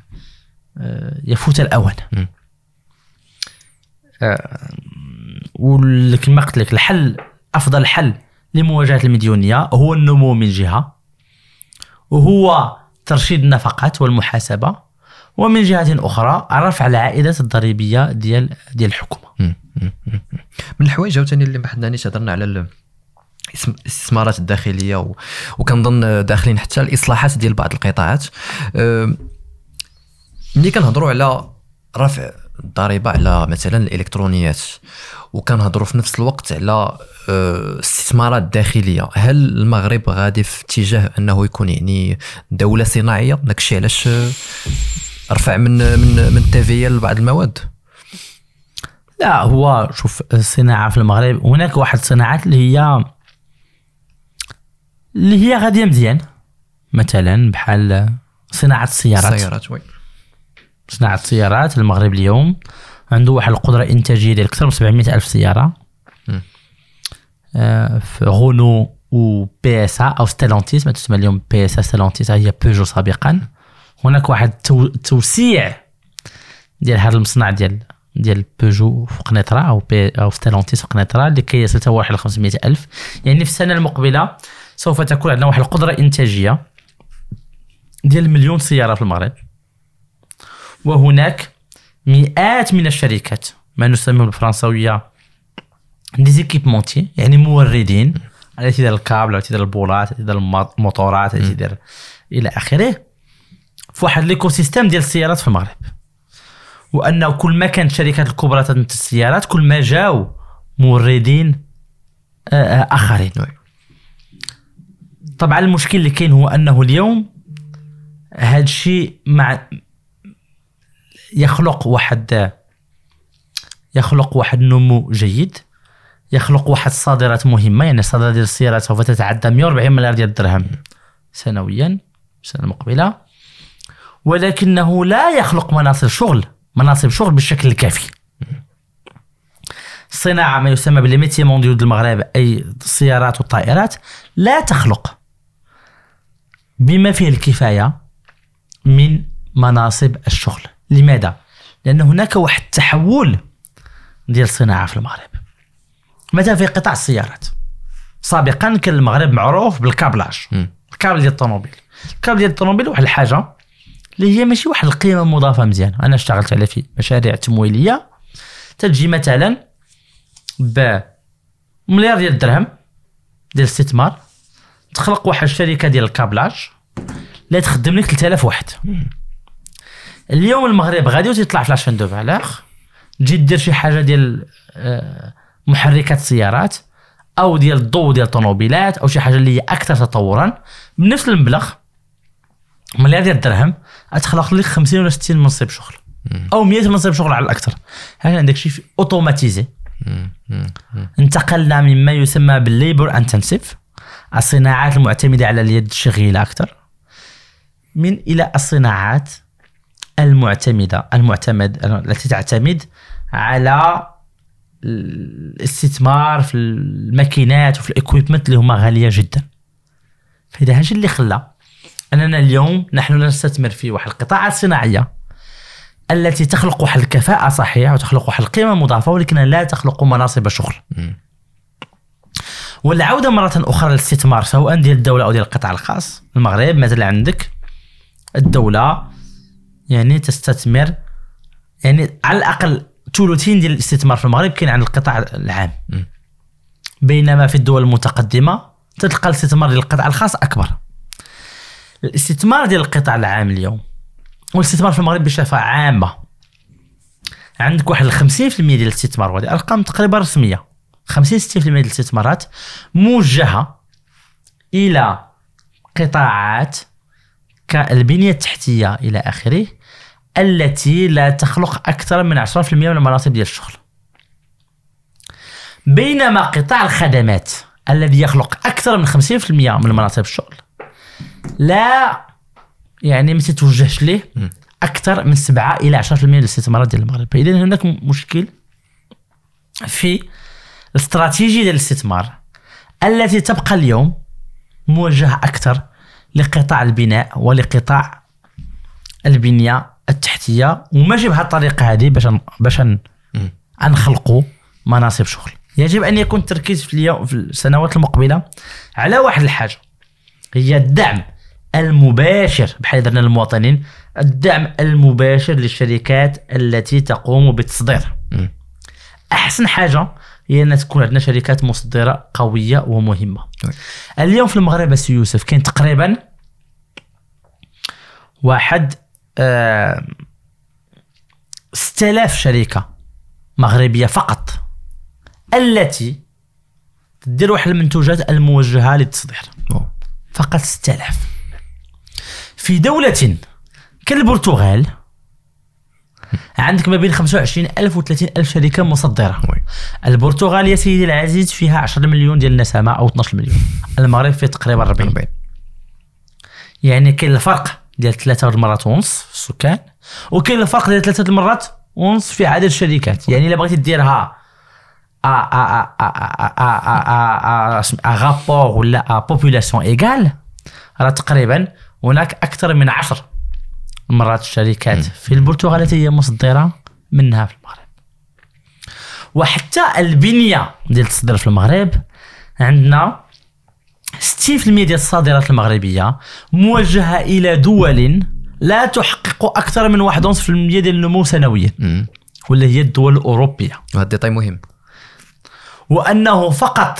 آه، يفوت الاوان ولكن قلت لك الحل أفضل حل لمواجهة المديونيه هو النمو من جهة وهو ترشيد النفقات والمحاسبة ومن جهة أخرى رفع العائدات الضريبية ديال ديال الحكومة. من الحوايج عاوتاني اللي ما حدناش هضرنا على الاستثمارات الداخلية و... وكنظن داخلين حتى الإصلاحات ديال بعض القطاعات ملي كنهضروا على رفع الضريبه على مثلا الإلكترونيات وكنهضروا في نفس الوقت على آه، استثمارات داخلية. هل المغرب غادي في اتجاه أنه يكون يعني دولة صناعية؟ داكشي علاش آه، رفع من من من التيفيه لبعض المواد؟ لا هو شوف الصناعة في المغرب هناك واحد الصناعات اللي هي اللي هي غادية مزيان. مثلا بحال صناعة السيارات. السيارات وي. صناعة السيارات المغرب اليوم. عنده واحد القدرة انتاجيه ديال أكثر من 700 ألف سيارة. آه، في غونو و PSA أو ستيلانتيس ما تسمى اليوم PSA ستيلانتيس هي بيجو سابقا. هناك واحد التو- توسيع ديال هذا المصنع ديال ديال بيجو في قنيطرة أو PSA أو ستيلانتيس في قنيطرة اللي كيصل حتى واحد ل 500 ألف. يعني في السنة المقبلة سوف تكون عندنا واحد القدرة إنتاجية ديال مليون سيارة في المغرب. وهناك مئات من الشركات ما نسميه بالفرنسويه des équipementiers يعني موردين التي تدير الكابل التي تدير البولات تدير المو- الموتورات التي تدير إلى آخره. في واحد l'écosystème ديال السيارات في المغرب. وأنه كل ما كانت الشركات الكبرى تنتج السيارات كل ما جاو موردين آه، آه، آخرين. oui. طبعا المشكل اللي كاين هو أنه اليوم هذا الشيء مع يخلق واحد يخلق واحد نمو جيد يخلق واحد الصادرات مهمة يعني الصادرات ديال السيارات سوف تتعدى 140 مليار ديال الدرهم سنويا السنة المقبله ولكنه لا يخلق مناصب شغل مناصب شغل بالشكل الكافي. الصناعه ما يسمى بالميتي مونديو المغرب أي السيارات والطائرات لا تخلق. بما فيه الكفاية من مناصب الشغل. لماذا؟ لأن هناك واحد التحول ديال الصناعة في المغرب. مثلا في قطاع السيارات؟ سابقا كان المغرب معروف بال câblage. الكابل ديال الطوموبيل. الكابل ديال الطوموبيل واحد الحاجة اللي هي ماشي واحد القيمة مضافة مزيان أنا اشتغلت على في مشاريع تمويلية تجي مثلا ب مليار ديال الدرهم ديال الاستثمار تخلق واحد الشركة ديال ال câblage لا تخدم لك 3000 واحد. اليوم المغرب غادي وتطلع في la chaîne de valeur تجي دير شي حاجة ديال آه، محركات السيارات أو ديال الضوء ديال الطوموبيلات أو شي حاجة اللي هي أكثر تطورا. بنفس المبلغ مليار ديال الدرهم تخلق لك 50 ولا 60 منصب شغل. أو 100 منصب شغل على الأكثر. هذا عندك شيء automatisé. انتقلنا مما يسمى بال labor intensive الصناعات المعتمدة على اليد الشغيلة أكثر من إلى الصناعات المعتمدة المعتمد التي تعتمد على الاستثمار في الماكينات وفي ال equipment اللي هما غالية جدا فإذا هذا اللي خلى أننا اليوم نحن نستثمر في واحد القطاعات الصناعية التي تخلق واحد الكفاءة صحيحة وتخلق واحد القيمة مضافة ولكنها لا تخلق مناصب شغل مم. والعودة مرة أخرى للاستثمار سواء ديال الدولة أو ديال القطاع الخاص المغرب مثلا عندك الدولة يعني تستثمر يعني على الأقل ثلثين ديال الاستثمار في المغرب كاين عند القطاع العام. بينما في الدول المتقدمة تلقى الاستثمار ديال القطاع الخاص أكبر. الاستثمار ديال القطاع العام اليوم والاستثمار في المغرب بصفة عامة. عندك واحد ال 50% ديال الاستثمار وهذه أرقام تقريبا رسمية. 50 60% ديال الاستثمارات موجهة إلى قطاعات كالبنية التحتية إلى آخره. التي لا تخلق أكثر من 10% من المناصب ديال الشغل. بينما قطاع الخدمات الذي يخلق أكثر من 50% من مناصب الشغل لا يعني ما تتوجهش ليه أكثر من 7 إلى 10% من الاستثمارات ديال المغرب. فاذا هناك مشكل في الاستراتيجية ديال الاستثمار التي تبقى اليوم موجهة أكثر لقطاع البناء ولقطاع البنية التحتية وماشي بهذه الطريقة هذه باش باش. نخلقوا مناصب شغل يجب أن يكون التركيز في اليوم في السنوات المقبلة على واحد الحاجة هي الدعم المباشر بحال درنا للمواطنين الدعم المباشر للشركات التي تقوم بالتصدير. أحسن حاجة هي أن تكون عندنا شركات مصدرة قوية ومهمة. اليوم في المغرب السي يوسف كاين تقريبا واحد 6000 شركة مغربية فقط التي تدير واحد المنتوجات الموجهة للتصدير. فقط 6000 في دولة كالبرتغال عندك ما بين 25000 و 30000 شركة مصدرة. وي. البرتغال يا سيدي العزيز فيها 10 مليون ديال النسمة أو 12 مليون. المغرب فيه تقريبا 40 40 يعني كاين الفرق. ديال ثلاثة المرات ونص في السكان وكاين الفرق ديال ثلاثة المرات ونص في عدد الشركات يعني الا بغيتي ديرها رابور ولا بوبولاسيون ايغال راه تقريبا هناك أكثر من عشر مرات الشركات في البرتغال التي هي مصدره منها في المغرب وحتى البنيه ديال التصدير في المغرب عندنا 60% ديال الصادرات المغربية موجهة إلى دول لا تحقق أكثر من 1.5% ديال النمو سنويا. واللي هي الدول الأوروبية. وهذا الديتاي مهم. وأنه فقط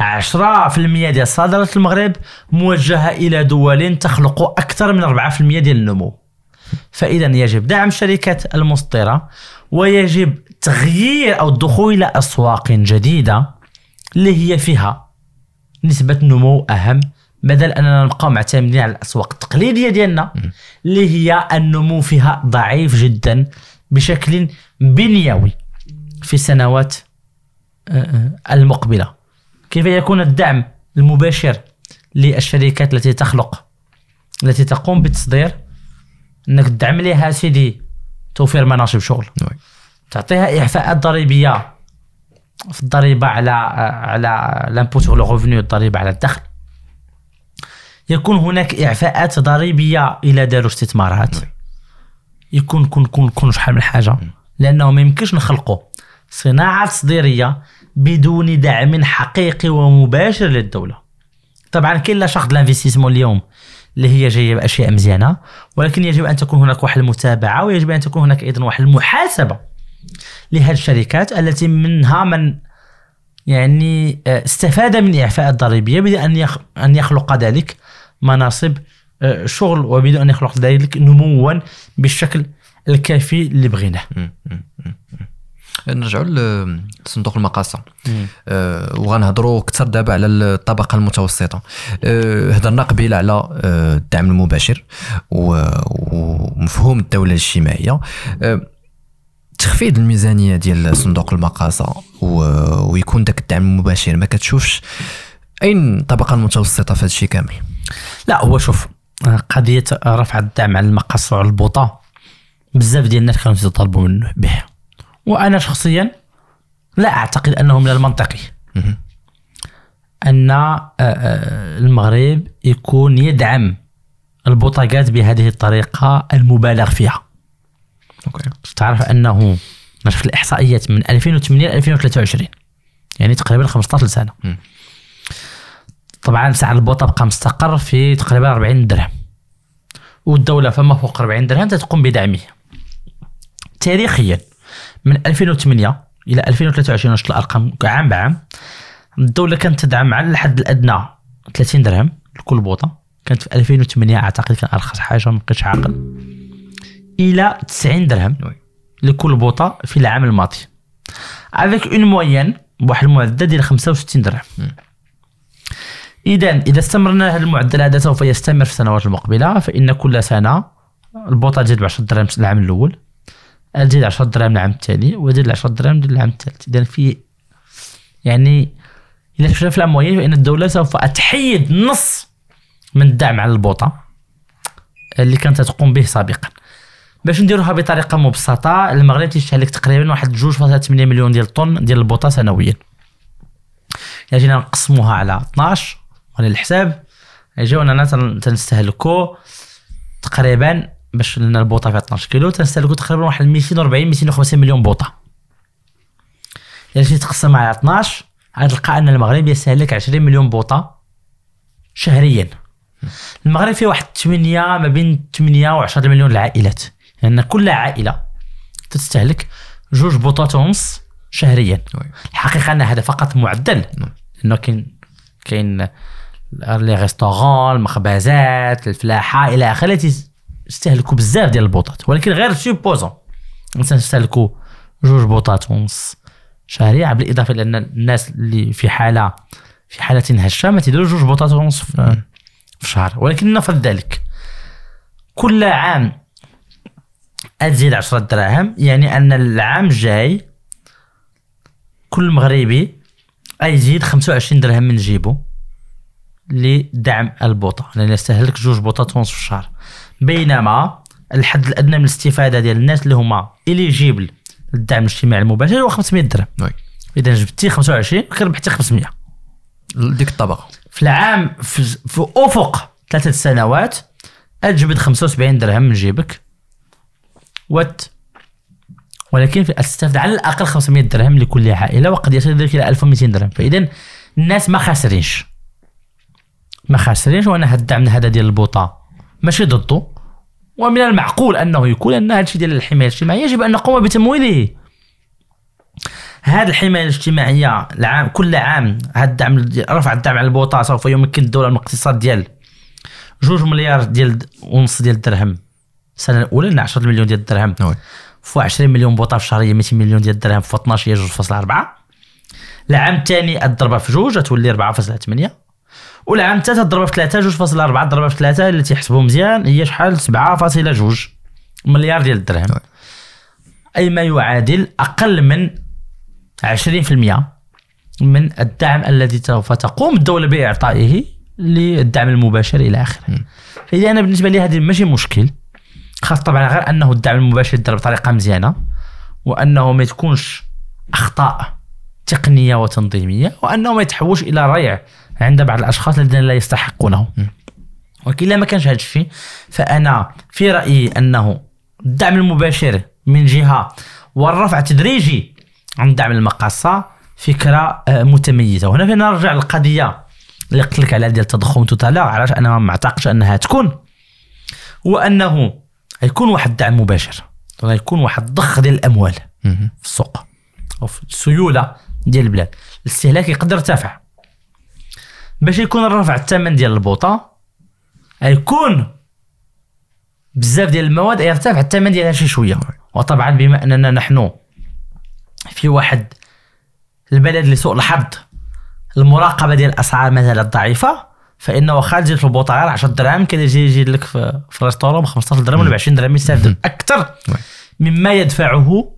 10% ديال صادرات المغرب موجهة إلى دول تخلق أكثر من 4% ديال النمو. فاذا يجب دعم الشركات المصدره ويجب تغيير أو الدخول إلى أسواق جديدة اللي هي فيها نسبة نمو أهم. بدل أننا نبقاو معتمدين على الأسواق التقليدية ديالنا اللي هي النمو فيها ضعيف جدا بشكل بنيوي في السنوات آه، آه، المقبلة. كيف يكون الدعم المباشر للشركات التي تخلق التي تقوم بالتصدير إنك تدعم لها سيدي توفير مناصب شغل. oui. تعطيها إعفاءات ضريبية. في الضريبة على على l'impôt sur le revenu الضريبه على الدخل. يكون هناك إعفاءات ضريبية إلى داروا استثمارات. يكون كون كون كون شحال من حاجة. لأنه ما يمكنش نخلقوا صناعة تصديريه بدون دعم حقيقي ومباشر للدولة. طبعا كاين لا شرط الانفستيسمون اليوم اللي هي جاية بأشياء مزيانة ولكن يجب أن تكون هناك واحد المتابعة ويجب أن تكون هناك أيضا واحد المحاسبة. لهذه الشركات التي منها من يعني آه، استفاد من إعفاء الضريبية بدون أن يخ- أن يخلق ذلك مناصب آه، شغل وبدون أن يخلق ذلك نموا بالشكل الكافي اللي بغيناه. نرجعوا لصندوق المقاصة. آه، وغنهضروا أكثر دابا على الطبقة المتوسطة. آه، هضرنا قبيله على آه، الدعم المباشر و- ومفهوم الدولة الاجتماعية. آه، تخفيض الميزانية ديال صندوق المقاصة ويكون داك الدعم المباشر. ما كتشوفش أين الطبقه المتوسطة في هذا كامل؟ لا هو شوف قضية رفع الدعم على المقاص وعلى البوطة بزاف ديال الناس كانوا يطالبوا منه به. وأنا شخصيا لا أعتقد انه من المنطقي. أن آه، آه، المغرب يكون يدعم البوطاقات بهذه الطريقة المبالغ فيها. أوكي. تعرف أنه نشوف الإحصائيات من 2008 ل 2023 يعني تقريبا 15 سنه. طبعا سعر البوطه بقى مستقر في تقريبا 40 درهم. والدولة فما فوق 40 درهم تقوم بدعمه. تاريخيا من 2008 إلى 2023 نشوف الأرقام؟ عام بعام الدولة كانت تدعم على الحد الأدنى 30 درهم لكل بوطه كانت في 2008 أعتقد كان أرخص حاجة ما بقيتش عاقل. إلى 90 درهم. لكل بوطة في العام الماضي. avec une moyenne بواحد المعدل ديال 65 درهم. اذا إذا استمرنا هذا المعدل هذا سوف يستمر في السنوات المقبلة فإن كل سنة البوطة تزيد ب 10 درهم العام الأول تزيد 10 درهم العام الثاني وتزيد 10 درهم العام الثالث. اذا في يعني إذا شفنا في الموين فإن الدولة سوف تحيد نص من الدعم على البوطة اللي كانت تقوم به سابقا. باش نديروها بطريقة مبسطة المغرب تيستهلك تقريبا واحد 2.8 مليون ديال الطن ديال البوطة سنويا. الا جينا نقسموها على 12 على الحساب. أننا تن- تنستهلكو تقريبا باش لنا البوطة فيها 12 كيلو تنستهلكو تقريبا واحد 240 250 مليون بوطة. جيت تقسم على 12 غتلقى أن المغرب يستهلك 20 مليون بوطة شهريا. المغرب فيه واحد 8 ما بين 8 و 10 مليون العائلات لأن يعني كل عائلة تستهلك جوج بوطات ونص شهريا. الحقيقة أن هذا فقط معدل. نعم. لأنه كاين كاين les restaurants المخبزات الفلاحة إلى آخره التي يستهلكوا بزاف ديال البوطات. ولكن غير supposons تستهلكوا جوج بوطات ونص شهريا بالإضافة لأن الناس اللي في حاله في حالة هشة ما تيديروا جوج بوطات ونص في في الشهر ولكن نفرض ذلك. كل عام تزيد 10 دراهم. يعني أن العام الجاي كل مغربي يزيد 25 درهم من جيبه لدعم البوطة. لأن يستهلك جوج بوطات ونص في الشهر بينما الحد الأدنى من الاستفادة ديال الناس اللي هما إليجيبل للدعم الاجتماعي المباشر هو 500 درهم. وي. إذا جبتي 25 كربحتي 500 ديك الطبقة. في العام في, في أفق ثلاثة سنوات تجبد 75 درهم من جيبك. وات؟ ولكن في تستفاد على الأقل 500 درهم لكل عائلة وقد يصل ذلك إلى 1200 درهم. فإذا الناس ما خاسرينش. ما خاسرينش وأنا هاد الدعم هذا ديال البوطة ماشي ضده. ومن المعقول أنه يكون أن هذا الشيء ديال الحماية الاجتماعية يجب أن نقوم بتمويله. هذه الحماية الاجتماعية العام كل عام هذا الدعم رفع الدعم على البوطة سوف يمكن الدولة من الاقتصاد ديال جوج مليار ديال ونص ديال الدرهم. السنة الأولى لنا 10 مليون ديال الدرهم. وي. في 20 مليون بوطة في الشهر هي 200 مليون ديال الدرهم. في 12 هي 2.4 العام الثاني الضربة في جوج تولي 4.8 والعام الثالث الضربة في 3 2.4 الضربة في 3 اللي تيحسبوا مزيان هي شحال؟ 7.2 مليار ديال الدرهم. وي. أي ما يعادل أقل من 20% من الدعم الذي سوف تقوم الدولة بإعطائه للدعم المباشر إلى آخره. فاذا أنا بالنسبة لي هذه ماشي مشكل. خاص طبعا غير أنه الدعم المباشر يدار بطريقة مزيانة وأنه ما تكونش أخطاء تقنية وتنظيمية وأنه ما يتحولش إلى ريع عند بعض الأشخاص الذين لا يستحقونه. ولكن لا ما كانش هذا الشيء فأنا في رأيي أنه الدعم المباشر من جهة والرفع التدريجي عن الدعم المقاصة فكرة آه، متميزة. وهنا فينا نرجع للقضية اللي قلت لك عليها ديال التضخم توتالا علاش أنا ما أعتقدش أنها تكون. هو انه يكون واحد الدعم مباشر. غيكون واحد الضخ ديال الأموال. في السوق أو في السيولة ديال البلاد. الاستهلاك يقدر يرتفع. باش يكون الرفع الثمن ديال البوطة يكون بزاف ديال المواد يرتفع الثمن ديالها شي شوية. وطبعا بما أننا نحن في واحد البلد لسوء الحظ المراقبة ديال الأسعار ما زالت ضعيفه فإنه في البوطه غير 10 دراهم كان يجي يجي لك في, في الريستورون ب 15 درهم ولا ب 20 درهم يستافد أكثر. مما يدفعه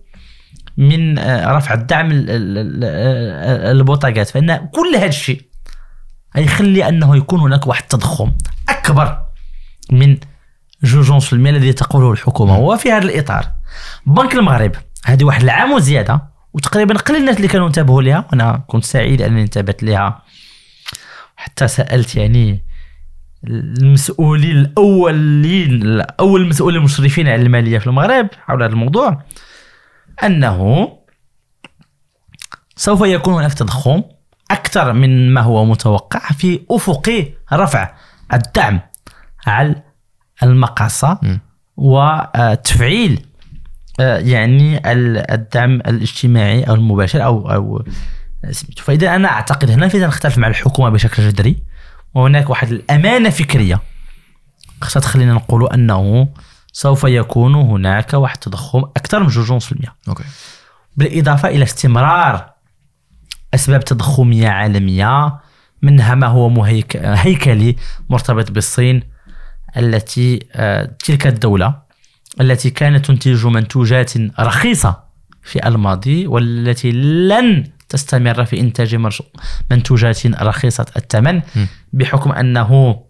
من آه، رفع الدعم ال- ال- ال- ال- البوطاقات فإن كل هذا الشيء يخلي أنه يكون هناك واحد التضخم أكبر من جوج ونص في المية الذي تقوله الحكومة. وفي هذا الإطار بنك المغرب هذه واحد العام وزياده وتقريبا قليل الناس اللي كانوا انتبهوا لها وأنا كنت سعيد أنني انتبهت لها. حتى سألت يعني المسؤولين الأولين اول المسؤولين المشرفين على المالية في المغرب حول هذا الموضوع أنه سوف يكون هناك تضخم أكثر من ما هو متوقع في أفق رفع الدعم على المقاصة. وتفعيل آه، يعني ال- الدعم الاجتماعي أو المباشر أو أو فإذا أنا أعتقد هنا فإذا نختلف مع الحكومة بشكل جذري وهناك واحد الأمانة فكرية. خاصها تخلينا نقول أنه سوف يكون هناك واحد التضخم أكثر من 2.5% أوكي. بالإضافة إلى استمرار أسباب تضخمية عالمية منها ما هو مهيك هيكلي مرتبط بالصين التي آه، تلك الدولة التي كانت تنتج منتوجات رخيصة في الماضي والتي لن تستمر في إنتاج مرش- منتوجات رخيصة الثمن. بحكم أنه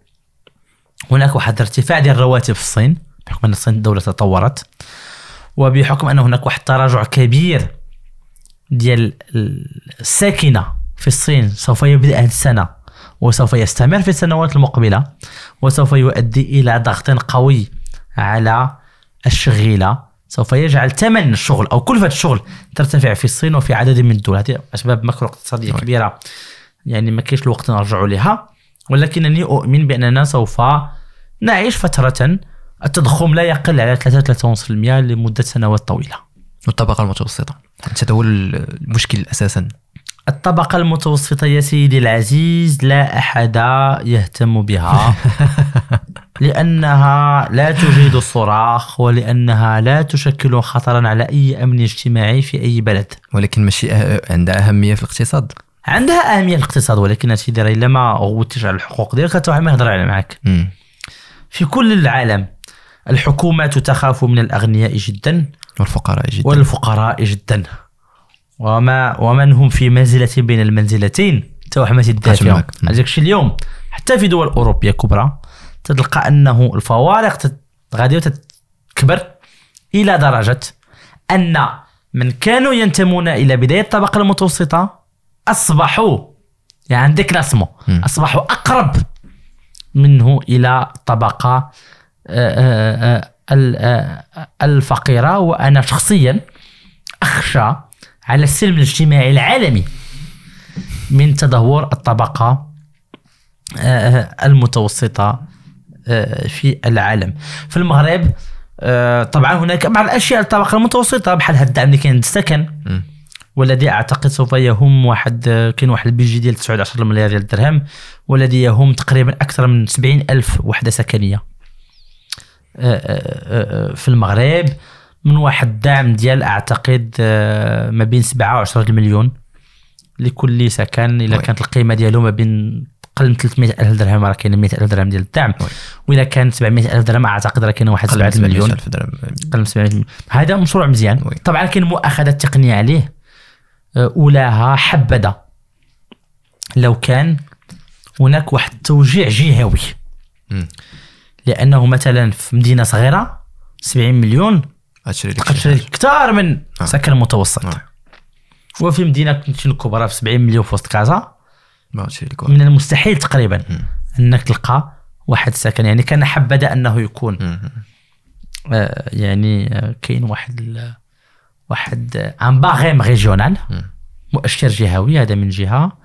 هناك واحد ارتفاع ديال الرواتب في الصين بحكم أن الصين دولة تطورت وبحكم أن هناك واحد التراجع كبير ديال الساكنة في الصين سوف يبدأ هذه السنة وسوف يستمر في السنوات المقبلة وسوف يؤدي إلى ضغط قوي على الشغيلة سوف يجعل ثمن الشغل أو كلفة الشغل ترتفع في الصين وفي عدد من الدول. هذه أسباب ماكرو اقتصادية نعم. كبيرة. يعني ما كاينش الوقت نرجع لها ولكنني أؤمن باننا سوف نعيش فترة التضخم لا يقل على 3 3.5% لمدة سنوات طويلة. والطبقه المتوسطة. هذا هو المشكل أساسا. الطبقة المتوسطة يا سيدي العزيز لا أحد يهتم بها. لأنها لا تجيد الصراخ ولأنها لا تشكل خطرا على أي أمن اجتماعي في أي بلد. ولكن ماشي أه- عندها أهمية في الاقتصاد. عندها أهمية في الاقتصاد ولكن سيدي راه إلا ما غوتيش على الحقوق ديالك حتى واحد ما يهضر على معاك. في كل العالم الحكومات تخاف من الأغنياء جدا والفقراء جدا. والفقراء جدا. وما ومن هم في منزلة بين المنزلتين؟ حتى واحد ما الشيء اليوم؟ حتى في دول أوروبية كبرى تلقى أنه الفوارق غادي تكبر إلى درجة أن من كانوا ينتمون إلى بداية الطبقة المتوسطة أصبحوا يعني عندك نسمو مم. أصبحوا أقرب منه إلى الطبقة آه، آه، آه، ال- الفقيرة وأنا شخصيا أخشى على السلم الاجتماعي العالمي من تدهور الطبقة المتوسطة آه، في العالم في المغرب آه، طبعا هناك بعض الأشياء الطبقة المتوسطة بحال هذا الدعم اللي كاين للسكن مم. والذي أعتقد سوف يهم واحد كاين واحد البيجي ديال 19 مليار ديال الدرهم والذي يهم تقريبا أكثر من 70 ألف وحدة سكنية آه، آه، آه، في المغرب من واحد الدعم ديال أعتقد آه، ما بين 7 و 10 المليون لكل سكن إلا وي. كانت القيمة ديالو ما بين قل من 300 ألف درهم راه كاين 100 ألف درهم ديال الدعم. وإذا كان 700 ألف درهم أعتقد راه كاين واحد أقل من 7 مليون 700,000 درهم أقل من 700 مليون هذا مشروع مزيان وي. طبعا كاين مؤاخذات تقنية عليه آه، أولاها حبذا لو كان هناك واحد التوجيع جهوي. لأنه مثلا في مدينة صغيرة 70 مليون لك تشري حاجة. كثار من آه. سكن متوسط آه. وفي مدينة كبرى في 70 مليون في وسط كازا ما غتشري لك والو. من المستحيل تقريبا. إنك تلقى واحد السكن يعني كان حبذا أنه يكون. آه، يعني آه، كاين واحد ال- واحد un barème régional. مؤشر جهوي هذا من جهة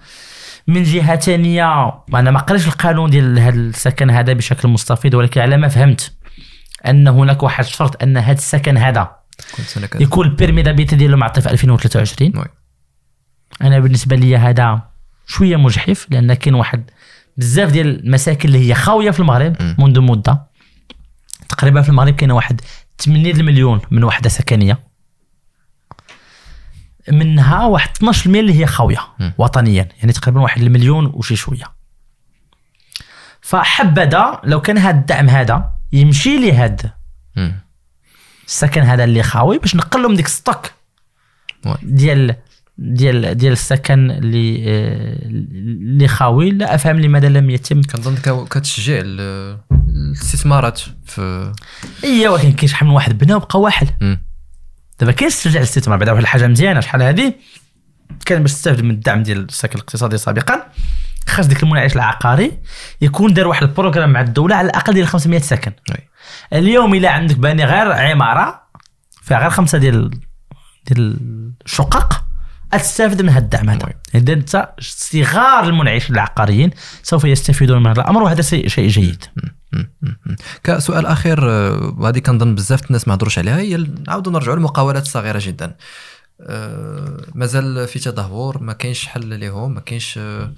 من جهة ثانية أنا ما قريتش القانون ديال هذا السكن هذا بشكل مستفيض ولكن على ما فهمت أن هناك واحد الشرط أن هذا السكن هذا يكون ال permis d'habiter ديالو معطي في 2023 oui. أنا بالنسبة لي هذا شوية مجحف لأن كاين واحد بزاف ديال المساكن اللي هي خاوية في المغرب. منذ مدة تقريبا في المغرب كاينة واحد 80 المليون من وحدة سكنية منها واحد 12% اللي هي خاوية. وطنيا يعني تقريبا واحد المليون وشي شوية فحبذا لو كان هذا الدعم هذا يمشي لهذا مم. السكن هذا اللي خاوي باش نقلوا من ديك الستوك. ديال ديال ديال السكن اللي آه، اللي خاوي. لا أفهم لماذا لم يتم. كنظن كتشجع ال- الاستثمارات في اي ولكن كاين شحال من واحد بنا وبقى واحد. دابا كاين استرجاع الاستثمار. بعدا واحد الحاجة مزيانة شحال هذه؟ كان باش تستافد من الدعم ديال السكن الاقتصادي سابقا. خاص ديك المنعش العقاري. يكون دار واحد programme مع الدولة على الأقل ديال 500 سكن. اليوم إلا عندك باني غير عمارة فيها غير خمسة ديال ديال الشقق تستافد من هذا الدعم هذا. إذا أنت صغار المنعش العقاريين سوف يستفيدون من هذا الأمر وهذا شيء شيء جيد. كسؤال اخير آه، وهذه كنظن بزاف الناس ما هضروش عليها هي نعاودوا نرجعوا للمقاولات الصغيرة جدا. آه، مازال في تدهور ما كاينش حل لهم ما كاينش آه،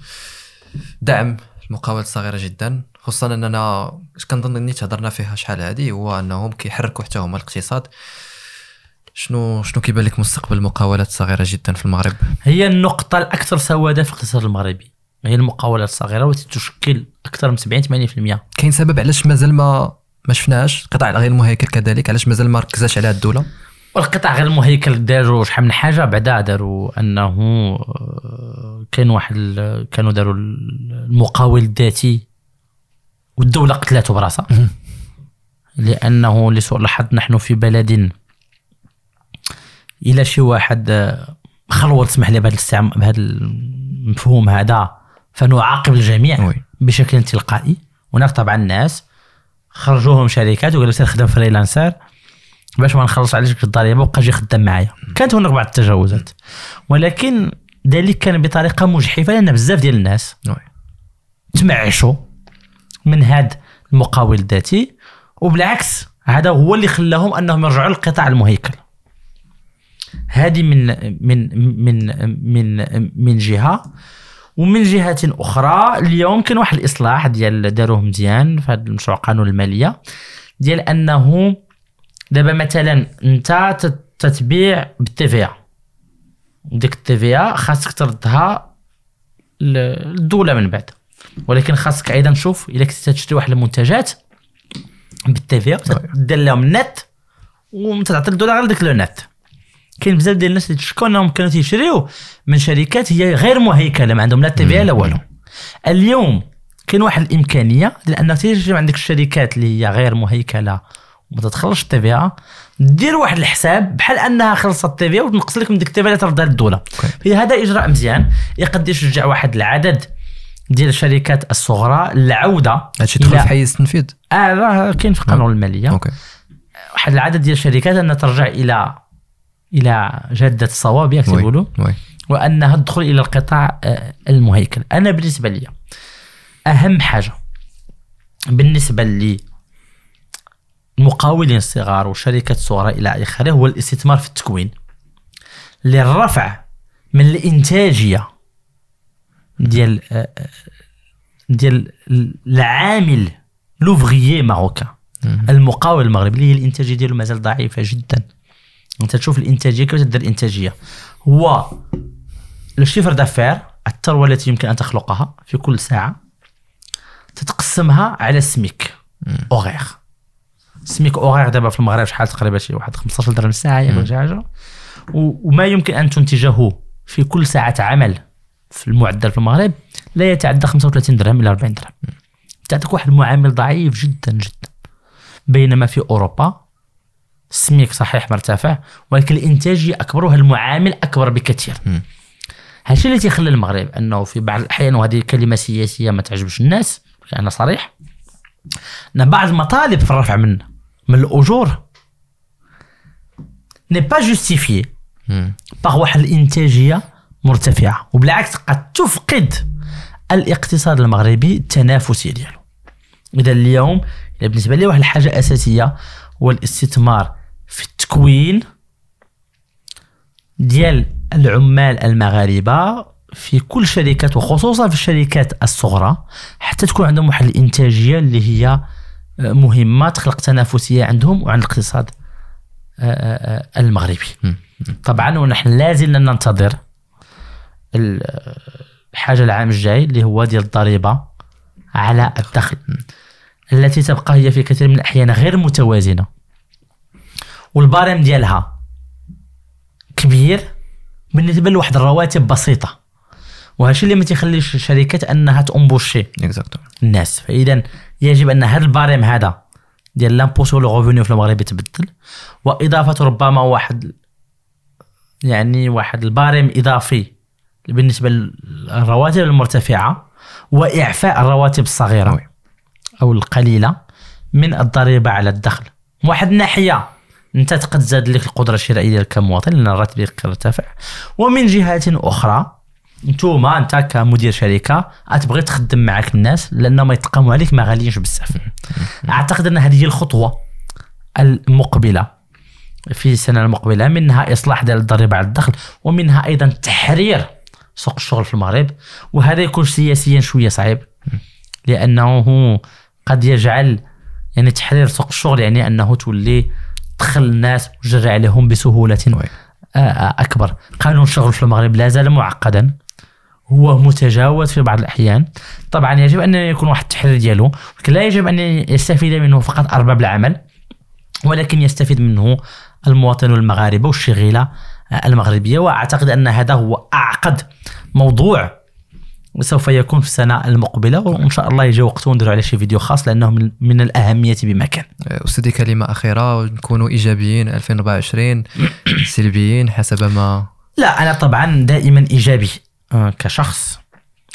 دعم المقاولات الصغيرة جدا. خصوصا أننا كنظن إني تهضرنا فيها شحال هذه هو أنهم كيحركوا حتى هما الاقتصاد. شنو شنو كيبان لك مستقبل المقاولات الصغيرة جدا في المغرب؟ هي النقطة الأكثر سوادة في الاقتصاد المغربي. هي المقاولات الصغيرة والتي تشكل أكثر من 70 80% كاين سبب علاش مازال ما ما شفناش قطاع غير المهيكل كذلك. علاش مازال ما ركزاش عليها الدولة؟ والقطاع غير المهيكل داروا شحال من حاجة بعدا داروا أنه آه، كان واحد كانوا داروا المقاول الذاتي والدولة قتلته براسها. لأنه لسوء الحظ نحن في بلد إلى شي واحد آه، خلوة تسمح لي بهذا الاستعم بهذا المفهوم هذا فنعاقب الجميع oui. بشكل تلقائي. هناك طبعا ناس خرجوهم شركات وقالوا سير خدم freelancer باش ما نخلص عليك الضريبة وبقى جي خدام معايا. كانت هناك بعض التجاوزات. ولكن ذلك كان بطريقة مجحفة لأن بزاف ديال الناس وي. تمعشوا من هذا المقاول الذاتي وبالعكس هذا هو اللي خلاهم أنهم يرجعوا للقطاع المهيكل. هذه من من من من من جهة ومن جهة أخرى اليوم كاين واحد الإصلاح ديال داروه مزيان في هذا المشروع قانون المالية ديال أنه دابا مثلا أنت تت- تتبيع بال TVA ديك ال TVA خاصك تردها للدولة من بعد ولكن خاصك أيضا تشوف إلا كنت تشتري واحد المنتجات بال TVA تدير لهم le net وتعطي للدولة غير ديك le net. كاين بزاف ديال الناس اللي تشكوا انهم كانوا تيشريو من شركات هي غير مهيكله ما عندهم لا TVA لا والو. اليوم كاين واحد الإمكانية لأنه تيجي عندك الشركات اللي هي غير مهيكله وما تدخلش ال TVA دير واحد الحساب بحال أنها خلصت ال TVA وتنقص لك من ديك ال TVA تردها للدوله هي هذا إجراء مزيان. يقد يشجع واحد العدد ديال الشركات الصغرى للعوده هادشي دخل إلى- في حيز التنفيذ آه راه كاين في قانون المالية. OK. واحد العدد ديال الشركات أنها ترجع إلى إلى جاده الصواب ياك oui وأنها تدخل إلى القطاع آه، المهيكل. أنا بالنسبة لي أهم حاجة بالنسبة لي المقاولين الصغار والشركات الصغرى إلى آخره هو الاستثمار في التكوين. للرفع من الإنتاجية ديال آه، آه، ديال العامل لوفغيي ماروكان. المقاول المغربي اللي هي الإنتاجية ديالو مازال ضعيفة جدا. انت تشوف الإنتاجية كيف تدير الإنتاجية؟ هو لو شيفر دافير الثروه التي يمكن أن تخلقها في كل ساعة تتقسمها على السميك اوغير سميك اوغير دابا في المغرب شحال تقريبا شي واحد 15 درهم الساعة ياك ولا شي حاجة. وما يمكن أن تنتجه في كل ساعة عمل في المعدل في المغرب لا يتعدى 35 درهم إلى 40 درهم. تعطيك واحد المعامل ضعيف جدا جدا. بينما في أوروبا السميك صحيح مرتفع ولكن الإنتاجية أكبر والمعامل أكبر بكثير. هادشي اللي تيخلي المغرب أنه في بعض الأحيان وهذه كلمة سياسية ما تعجبش الناس أنا صريح أن بعض المطالب في الرفع من من الأجور n'est pas justifiée مم. par واحد الإنتاجية مرتفعة وبالعكس قد تفقد الاقتصاد المغربي التنافسي ديالو إذا اليوم بالنسبة لي واحد الحاجة أساسية هو الاستثمار في التكوين ديال العمال المغاربة في كل شركات وخصوصا في الشركات الصغرى حتى تكون عندهم واحد الإنتاجية اللي هي آه، مهمة تخلق تنافسية عندهم وعند الاقتصاد آه، آه، المغربي. طبعا ونحن لا زلنا ننتظر ال- الحاجة العام الجاي اللي هو ديال الضريبة على الدخل. التي تبقى هي في كثير من الأحيان غير متوازنة. وال barème ديالها كبير بالنسبة لواحد الرواتب بسيطة. وهادشي اللي ما تيخليش الشركات أنها ت embaucher. الناس. فاذا يجب أن هذا ال barème هذا ديال l'impôt sur le في المغرب يتبدل. وإضافة ربما واحد يعني واحد الباريم إضافي بالنسبة للرواتب المرتفعة وإعفاء الرواتب الصغيرة. أو القليلة من الضريبة على الدخل. واحد الناحية انت تقد تزاد لك القدرة الشرائية كمواطن لأن الراتب ديالك يرتفع ومن جهة أخرى نتوما أنت كمدير شركة غتبغي تخدم معك الناس لانهم يتقاموا عليك ما غاليينش بزاف. أعتقد أن هذه هي الخطوة المقبلة في السنة المقبلة منها إصلاح ديال الضريبة على الدخل ومنها أيضا تحرير سوق الشغل في المغرب. وهذا يكون سياسيا شوية صعيب لأنه قد يجعل يعني تحرير سوق الشغل يعني أنه تولي تدخل الناس وتجري عليهم بسهولة. آه، آه، أكبر. قانون الشغل في المغرب لا زال معقدا. هو متجاوز في بعض الأحيان. طبعا يجب أن يكون واحد التحرير ديالو ولكن لا يجب أن يستفيد منه فقط أرباب العمل ولكن يستفيد منه المواطن المغاربة والشغيلة آه، المغربية. وأعتقد أن هذا هو أعقد موضوع سوف يكون في السنة المقبلة وإن شاء الله يجي وقت ونديروا عليه شي فيديو خاص لأنه من- من الأهمية بمكان. أستاذي كلمة أخيرة نكونوا إيجابيين 2024 سلبيين حسب ما لا أنا طبعا دائما إيجابي آه، كشخص.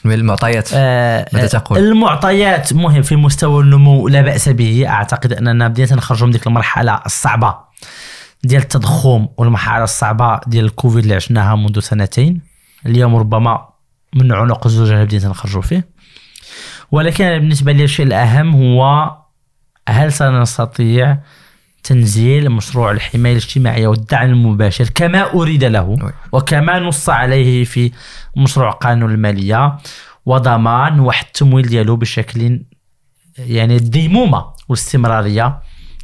من المعطيات آه، ماذا آه، تقول؟ المعطيات مهم في مستوى النمو لا بأس به. أعتقد أننا بدينا نخرجوا من ديك المرحلة الصعبة ديال التضخم والمرحله الصعبة ديال الكوفيد اللي عشناها منذ سنتين. اليوم ربما من عنق الزجاجه بدينا نخرجوا فيه ولكن بالنسبة لي الشيء الأهم هو هل سنستطيع تنزيل مشروع الحماية الاجتماعية والدعم المباشر كما أريد له. وكما نص عليه في مشروع قانون المالية وضمان واحد التمويل ديالو بشكل يعني الديمومة والاستمرارية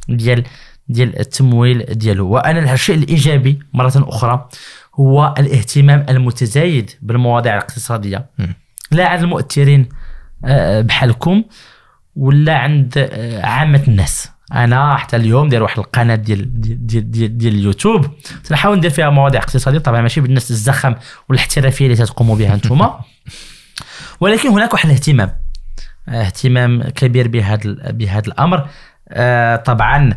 ديال ديال التمويل ديالو وأنا الشيء الإيجابي مرة أخرى هو الاهتمام المتزايد بالمواضيع الاقتصادية. لا عند المؤثرين آه، بحالكم ولا عند آه، عامة الناس. أنا حتى اليوم داير واحد القناة ديال ديال ديال, ديال اليوتيوب. تنحاول ندير فيها مواضيع اقتصادية طبعا ماشي بالناس الزخم والاحترافية اللي تقوموا بها أنتم ولكن هناك واحد الاهتمام اهتمام كبير بهذا بهذا الأمر. آه، طبعا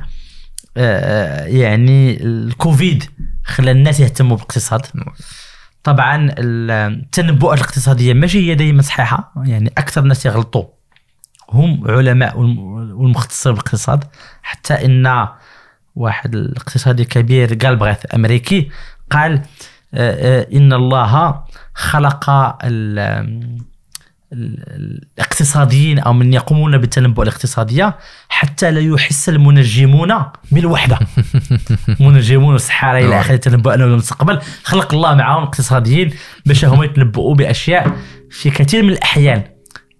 آه، يعني الكوفيد خلى الناس يهتموا بالاقتصاد. طبعا التنبؤات الاقتصادية ماشي هي دائما صحيحة يعني أكثر الناس يغلطوا. هم علماء والم- والمختصين بالاقتصاد. حتى إن واحد الاقتصادي كبير جالبريث أمريكي قال آه، آه، إن الله خلق الاقتصاديين أو من يقومون بالتنبؤ الاقتصادية حتى لا يحس المنجمون بالوحدة. منجمون والسحاره إلى اخره يتنبؤون بالمستقبل خلق الله معهم اقتصاديين باش هما يتنبؤوا بأشياء في كثير من الأحيان.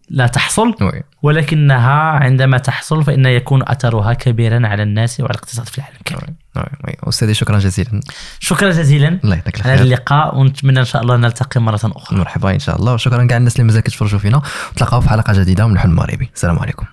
لا تحصل وي ولكنها عندما تحصل فإن يكون أثرها كبيرا على الناس وعلى الاقتصاد في العالم كامل. وي وي شكرا أستاذي شكرا جزيلا. جزيلا. الله يعطيك على الخير اللقاء ونتمنى إن شاء الله نلتقي مرة أخرى. مرحبا إن شاء الله. وشكرا كاع الناس اللي مازال كيتفرجوا فينا. تلاقاو في حلقة جديدة من الحلم المغربي. السلام عليكم.